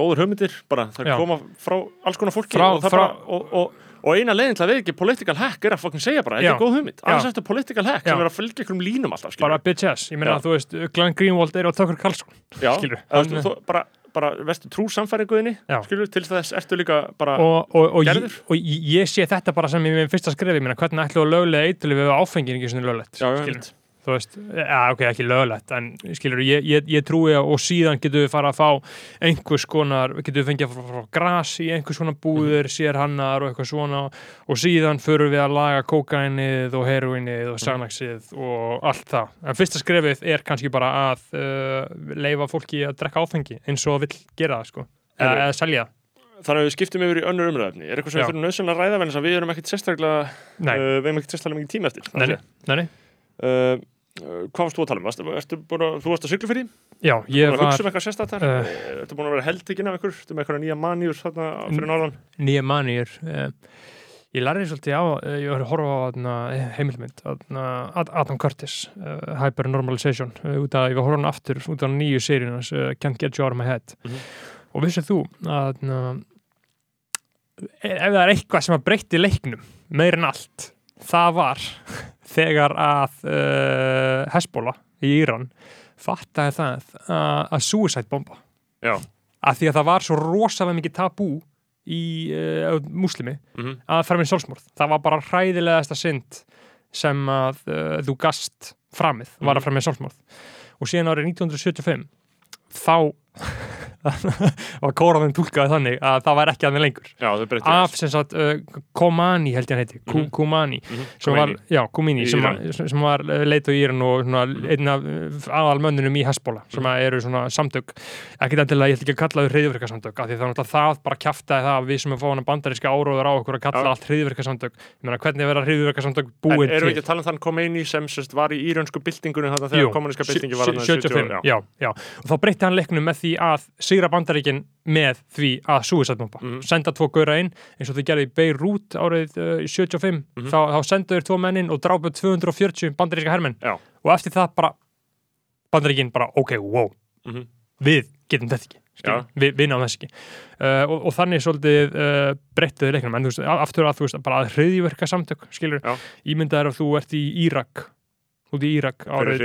Góður hugmyndir, bara það Já. koma frá alls konar fólki Frá- og, það frá- bara, og, og, og eina leiðin til að við ekki political hack er að fokkin segja bara, þetta er góð hugmynd. Annars eftir political hack sem er að fylgja einhverjum línum alltaf, skilur bara bitch ass, ég meina að þú veist Glenn Greenwald er á Tucker Carlson þú, þú, bara, bara vestu trú samfæringuðinni til þess ertu líka bara og, og, og, ég, og ég ég sé þetta bara sem minn fyrsta ég meina hvernig ætlum við að löglega eitthvað við áfengin ekki svona löglegt þú veist, ja, ok, ekki löglegt en skilur, ég, ég, ég trúi að og síðan getum við fara að fá einhvers konar, getum við fengið að fá, fá gras í einhvers konar búðir, Mhm. sér hannar og eitthvað svona og síðan förum við að laga kókainið og heroinið Mhm. og sanaxið og allt það, en fyrsta skrefið er kannski bara að uh, leifa fólki að drekka áfengi eins og vill gera það sko, eða, eða selja það. Þannig að við skiptum yfir í önnur umræðefni er eitthvað sem við þurfum nöðsynlega að ræða að við erum ekkit sérstaklega uh, við erum ekkit sérstaklega mikið tíma eftir nei, nei, nei. Uh, hvað varst þú að tala um? Varstu, búin að, þú varst að sigla fyrir? Já, ég Búin að var hugsa um eitthvað sérstaklega? uh, Uh, ertu búin að vera heldtekinn af ykkur? Ertu með eitthvað nýja manjur þarna fyrir norðan? nýja manýr uh, ég lærði svolítið á ég var að horfa á heimilmynd Adam Curtis Hypernormalization út að ég var að horfa hann aftur út á nýju uh, Can't Get You Out of My Head Mhm. og vissið þú að ef það er eitthvað sem að breytti leiknum meir en allt það var þegar að uh, Hezbollah í Íran fattaði það að, að suicide bomba Já. að því að það var svo rosalega mikið tabú í uh, muslimi Mm að fara með sjálfsmorð það var bara hræðilegasta synd sem að uh, þú gast framið var að Mhm. fara með sjálfsmorð og síðan árið 1975 þá og kóraðin tólkaði þannig að það var ekki aðeins lengur. Já, af sem sagt uh, Komani held ég hann heiti, mm Mhm. Kumani Mhm, sem Khomeini. já, Kumini Í sem, var- sem var uh, leit á Íran og svona, einn af uh, aðal mönnunum í Hezbollah sem Mhm. eru svona samtök. Ekkert endilega, ég ætla ekki að kalla þau hriðverkasamtök af því það er náttúrulega það bara kjaftaði það að við sem er fáin að bandaríska áróður á okkur að kalla Já. allt meina hvernig verða hriðverkasamtök En búin erum við til? ekki að tala um þann Khomeini sem sérst var í írönsku byltingunni þarna Jú, þegar kommuníska byltingi var þarna 75, já. Já, og þá breytti hann leiknum með því að sigra bandaríkin með því að suicide bomba, Mhm. senda tvo gaura inn eins og þau gerði í Beirut árið uh, 75, Mhm. þá, þá senduður tvo menn inn og drápu 240 bandaríska hermenn. Já. og eftir það bara bandaríkin bara, ok, wow. Mhm. við getum þetta ekki. Skilur, við, náum þess ekki. Uh, og, og þannig svolítið uh, breyttuðu leiknum. En þú veist, aftur að þú veist, bara að hriðjverka samtök skilur, Já. ímyndaður að þú ert í Írak þú ert í Írak árið,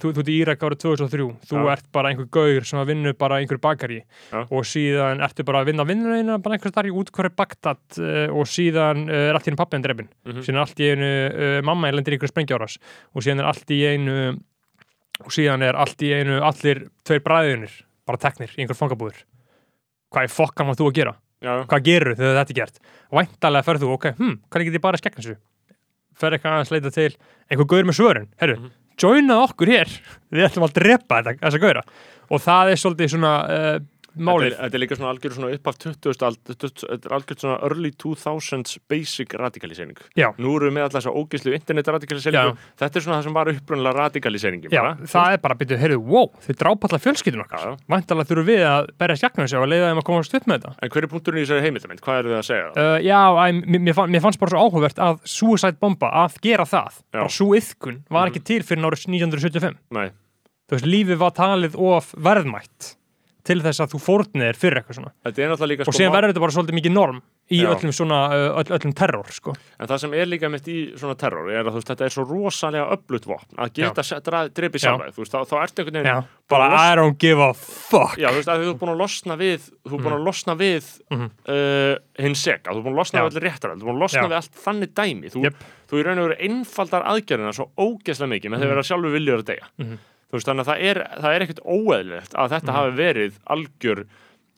þú, þú ert í Írak árið 2003 þú Já. ert bara einhver gaur sem að vinna bara einhver bakari Já. og síðan ertu bara að vinna vinnuna bara einhver starf í útkværi Bagdad uh, og síðan uh, er allt í einu pappi en drefin Mhm. síðan er allt í einu uh, mamma er lendir í einhver sprengjáras og síðan er allt í einu og síðan er allt í einu allir tveir bræðinir bara teknir í einhver fangabúður hvað er fokkan má þú að gera? Já, hvað gerur þegar þetta er gert? Væntalega ferð þú, ok, hm, hvernig get ég bara skekka þessu? Fer eitthvað aðeins leita til einhver gaur með svörin, herru, Mhm. joinað okkur hér, við ætlum að drepa þetta, þessa gaura. Og það er svolítið svona uh, málið, er, þetta er líka svona algjör svona upp af 20. ald, þetta er algjör svona early 2000s basic radikalisering. Já. Nú erum við með alltaf þessa ógislu internet radikaliseringu. Þetta er svona það sem var upprunnilega radikaliseringi. já, það er bara að byrja, herru, wow, þið drápa allar fjölskyldun okkar, væntalega þurfum við að berja skekna þessu og leiða þeim að komast upp með þetta. En hver er punkturinn í þessari heimildamind? Hvað eru þið að segja? Uh, já, æ, mér, mér, fann, mér fannst bara svo áhugavert að suicide bomba, að gera það, Já. bara svo yðkun var Mhm. ekki til fyrir árið 1975. Nei, þú veist, lífið var talið of verðmætt til þess að þú fórnir fyrir eitthvað svona. Er og síðan verður þetta bara svolítið mikið norm í Já. öllum svona, uh, öll, öllum terror sko. En það sem er líka mitt í svona terror er að þú veist, þetta er svo rosalega öflut vopn að geta sjálfa þig, þú veist, þá, þá ertu einhvern veginn bara I don't give a fuck. Já, þú veist, að þú er búin að losna við þú er búin að losna við Mhm. uh, hinn seka, þú er búin að losna Já. við allir réttar þú er búin að losna við allt þannig dæmi. Þú, í raun og veru einfaldar aðgerðina svo ógeðslega mikið með Mhm. þeir vera sjálfur viljur að deyja. Mhm. Þú veist, þannig að það er, það er ekkert óeðlilegt að þetta Mhm. hafi verið algjör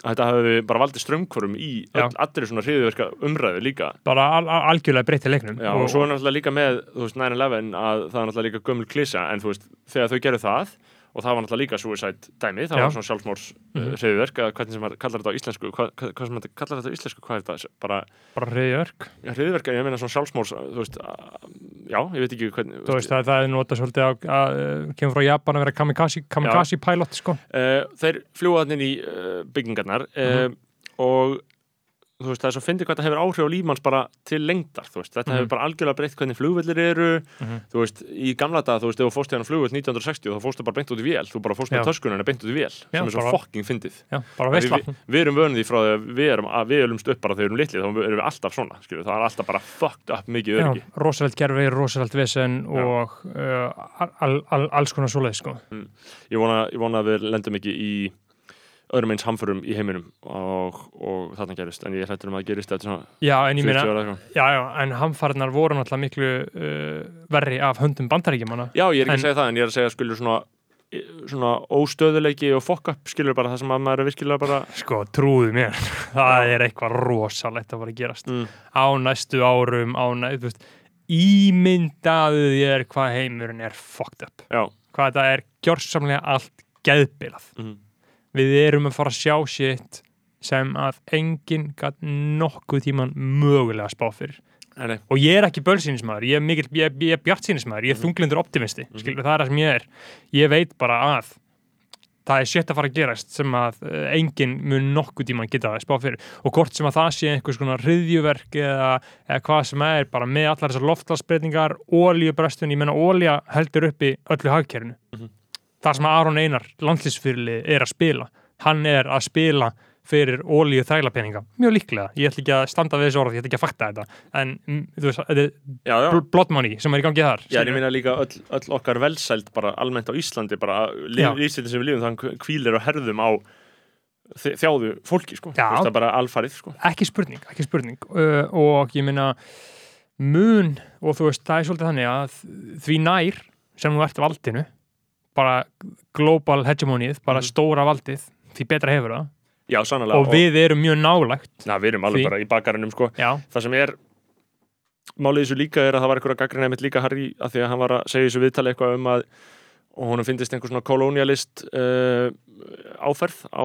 að þetta hafi bara valdið strömmkvorum í öll, allir svona hriðverka umræðu líka bara al al algjörlega breytti leiknum Já, og, svo er náttúrulega líka með, þú veist, 9-11 að það er náttúrulega líka gömul klísa en þú veist, þegar þau gerðu það og það var náttúrulega líka suicide dæmi, það Já. var svona sjálfsmórs mm Mhm. hriðverk, eða hvernig sem maður kallar þetta á íslensku hvað, hvað, sem maður kallar þetta á íslensku, hvað er þetta bara, bara reyðjörg ja, hriðverk, ég meina svona sjálfsmórs þú veist, að, já, ég veit ekki hvernig þú veist að það er notað svolítið að, að kemur frá Japan að vera kamikaze, kamikaze pilot sko. þeir fljúa þannig í byggingarnar uh, Mhm. og veist, það er svo fyndið hvað þetta hefur áhrif á lífmanns bara til lengdar, þú veist, þetta Mhm. hefur bara algjörlega breytt hvernig flugvellir eru, Mhm. þú veist, í gamla dag, þú veist, ef þú fórst hérna flugvöld 1960 þá fórstu bara beint út í vél, þú bara fórst með Já. töskunina beint út í vél, Já, sem er svo fucking fyndið. Við, við, erum vönið því frá því að við erum, að við ölumst upp bara þegar við erum litlið, þá erum við alltaf svona, skilju, það er alltaf bara fucked up mikið öryggi. rosalegt gerfi, rosalegt vesen og uh, al, al, alls öðrum eins hamförum í heiminum og, og þarna gerist, en ég hrættur um að gerist þetta svona Já, en ég 40 meina. Já, já, en hamfarnar voru náttúrulega miklu uh, verri af höndum bandaríkjumanna. Já, ég er ekki En- að segja það, en ég er að segja skilju svona svona óstöðuleiki og up skilur bara það sem að maður er virkilega bara Sko, trúðu mér, það er eitthvað rosalegt að fara að gerast. mm, Á næstu árum, á næstu, ímyndaðu þér hvað heimurinn er fucked up. já, Hvað þetta er gjörsamlega allt geðbilað. mm, Við erum að fara að sjá shit sem að enginn gætt nokkuð tíman mögulega spá fyrir. nei, og ég er ekki bölsýnismæður, ég er, mikil, ég, ég er bjartsýnismæður, ég er Mhm. þunglindur optimisti Mhm. skilur það er það sem ég er ég veit bara að það er sétt að fara að gerast sem að uh, enginn mun nokkuð tíma geta að spá fyrir og hvort sem að það sé einhvers konar hriðjuverk eða, eða hvað sem er bara með allar þessar loftlagsbreytingar ólíubröstun, ég menna ólíja heldur uppi öllu hagkerfinu Mhm. Það sem Aron Einar, landslýsfyrirli er að spila, hann er að spila fyrir ólíu þæglapeninga mjög líklega, ég ætla ekki að standa við þessu orð ég ætla ekki að fakta þetta. En mm, þú veist, þetta er blood money sem er í gangi þar. Já, ég meina líka öll, öll okkar velsæld bara almennt á Íslandi bara lífstilin sem við lífum þannig kvílir og herðum á þjáðu fólki sko, Já. Veist, er bara alfarið sko. Ekki spurning, ekki spurning. Uh, og ég meina mun og þú veist, það er svolítið þannig að því nær sem þú ert valdinu bara global hegemonið, bara Mhm. stóra valdið því betra hefur það. Já, sannlega og við erum mjög nálægt na, við erum alveg því- bara í bakarinnum sko. já, það sem er málið þessu líka er að það var eitthvað gaggrina einmitt líka Harry að því að hann var að segja þessu viðtali eitthvað um að og honum finnist einhver svona kolonialist uh, áferð á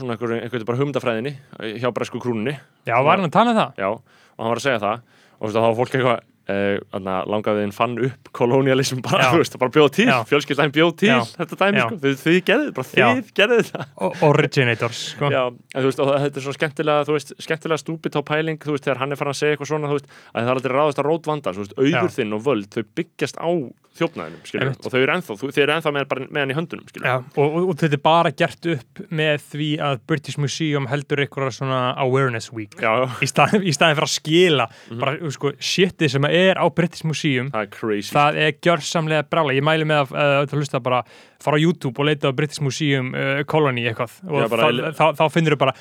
svona einhver, einhver bara humdafræðinni hjá bresku krúnunni. Já, var hann að tala um það? Já, og hann var að segja það. Og þú veist, þá var fólk eitthvað uh, langaðiðin fann upp kolonialism bara, veist, bara bjóð til, fjölskyldan bjóð til Já. þetta dæmi, sko, þið, þið gerðið bara, þið gerðið það. Originators sko. Já, en veist, þetta er svo skemmtilega veist, skemmtilega stúpid á pæling, þegar hann er farin að segja eitthvað svona, að það er aldrei ráðast að rót vanda, auður þinn og völd þau byggjast á Einmitt. og þau eru ennþá, þau eru ennþá með, með hann í höndunum, Já, og, og, og þetta er bara gert upp með því að British Museum heldur eitthvað svona awareness week í staðin, fyrir að skila Mhm. bara, sko, shitið sem er á British Museum það er crazy það er gjörsamlega brála ég mæli með að, uh, að hlusta bara fara á YouTube og leita á British Museum uh, Colony eitthvað og Já, þá, ele- þá, þá finnur þú bara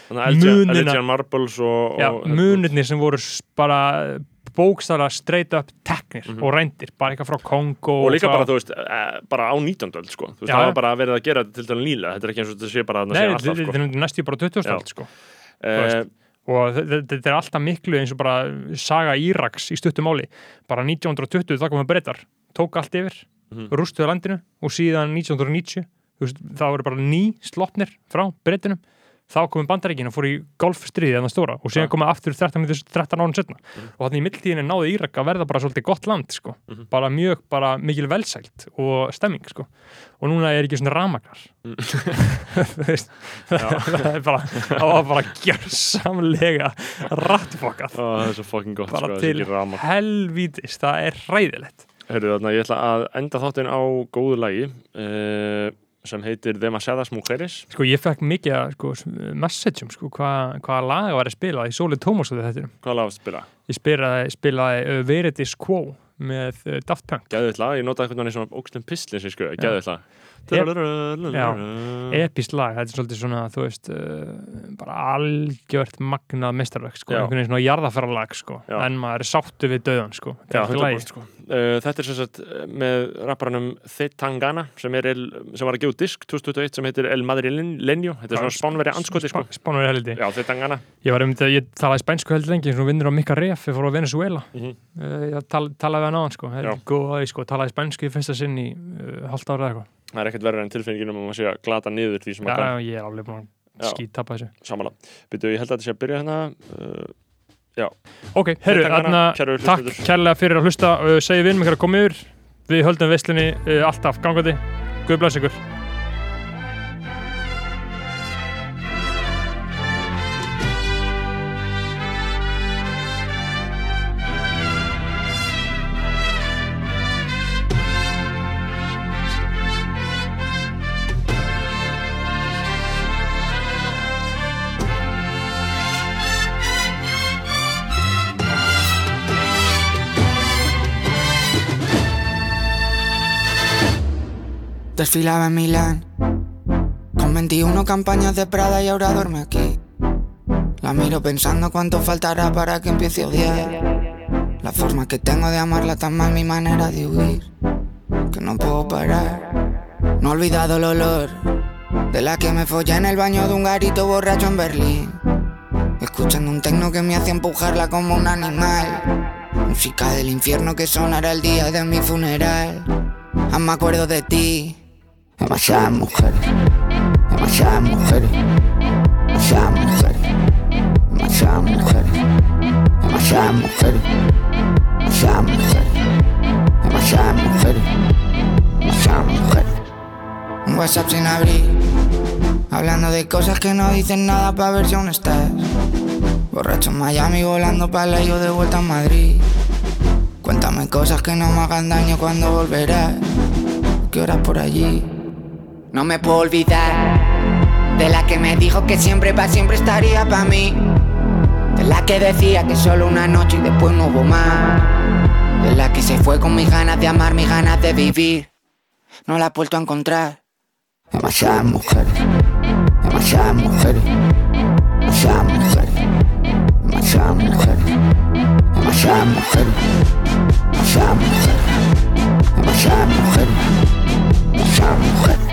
og munirnir sem voru bara bókstara straight up teknir Mhm. og reyndir, bara eitthvað frá Kongo og líka frá, bara, þú veist, e, bara á 19. öld, sko, þú veist, það var bara verið að gera þetta til dæla nýlega, þetta er ekki eins og þetta sé bara að það sé alltaf, þetta sko er næstu bara 20. Já. öld sko. Eh, og þe- þe- þetta er alltaf miklu eins og bara saga Íraks í stuttumáli bara 1920 þá komum breytar tók allt yfir, Mhm. rústuðu landinu og síðan 1990 þú veist, þá voru bara ný sloppnir frá breytinum þá komum bandaríkin og fór í golfstriði þannig stóra og síðan komum aftur 13, 13 árum setna og þannig í mildtíðinni náði Írak að verða bara svolítið gott land sko. Mhm. bara mjög, bara mikil velsælt og stemming sko. og núna er ekki svona ramakar Mm. það er bara, það var bara gjörsamlega rattfokkað ó, það er svo fucking gott, bara sko, til helvítis, það er hræðilegt. Hörru, þarna, ég ætla að enda þáttinn á góðu lagi. Uh, sem heitir Demasiadas Mujeres Sko ég fekk mikið sko, messageum sko, hvaða hva laga var ég spilað í Sóli Tómas Hvaða laga var það spilað? Ég spilaði, spilaði uh, Veritis Quo með uh, Daft Punk. Gæðið lag, ég notaði hvernig hann er svona ógslum pislis sko, Gæðið lag epist lag, þetta er svolítið svona þú veist, bara algjört magnað mestarverk, sko, einhvern veginn svona jarðafæralag, sko, en maður er sáttu við döðan, sko, þetta er lagi 100% sko. Þetta er sem sagt uh, með rapparanum Thetangana sem, er el, sem var að gefa disk 2021 sem heitir El Madrileño Þetta er svona spánveri anskoti sko. Spánverið heldi, Já, Thetangana ég var um þetta, ég talaði spænsku heldur lengi, svona vinnur á Mika Ref, ég fór á Venezuela -hmm. uh, ég tal, talaði við hann á hann, sko, sko talaði spænsku í fyrsta sinn í halvt ára eða eitthvað, Það er ekkert verður en tilfinningin um að maður sé að glata niður því sem að já, kann. ég er alveg búin Já. að skýt tappa þessu. Samanlega Byrju, ég held að þetta sé að byrja hérna uh, Ok, herru, þarna, kæru takk kærlega fyrir að hlusta. Uh, segið við að koma yfir. Við höldum veislinni uh, alltaf gangandi. Guð bless ykkur Desfilaba en Milán. Con 21 campañas de Prada y ahora duerme aquí. La miro pensando cuánto faltará para que empiece a odiar. La forma que tengo de amarla tan mal mi manera de huir. Que no puedo parar. No he olvidado el olor De la que me follé en el baño de un garito borracho en Berlín. Escuchando un tecno que me hace empujarla como un animal. Música del infierno que sonará el día de mi funeral. Aún me acuerdo de ti demasiadas mujeres, demasiadas mujeres, demasiadas mujeres, demasiadas mujeres, demasiadas mujeres, demasiadas mujeres, demasiadas mujeres, demasiadas mujeres. Un WhatsApp sin abrir, hablando de cosas que no dicen nada para ver si aún estás. Borracho en Miami, volando para la yo de vuelta a Madrid. Cuéntame cosas que no me hagan daño cuando volverás. ¿Qué horas por allí? No me puedo olvidar de la que me dijo que siempre pa' siempre estaría pa' mí. De la que decía que solo una noche y después no hubo más. De la que se fue con mis ganas de amar, mis ganas de vivir. No la he vuelto a encontrar. Demasiadas mujeres, demasiadas mujeres, demasiadas mujeres, demasiadas mujeres, demasiadas mujeres, demasiadas mujeres, demasiadas mujeres, demasiadas mujeres.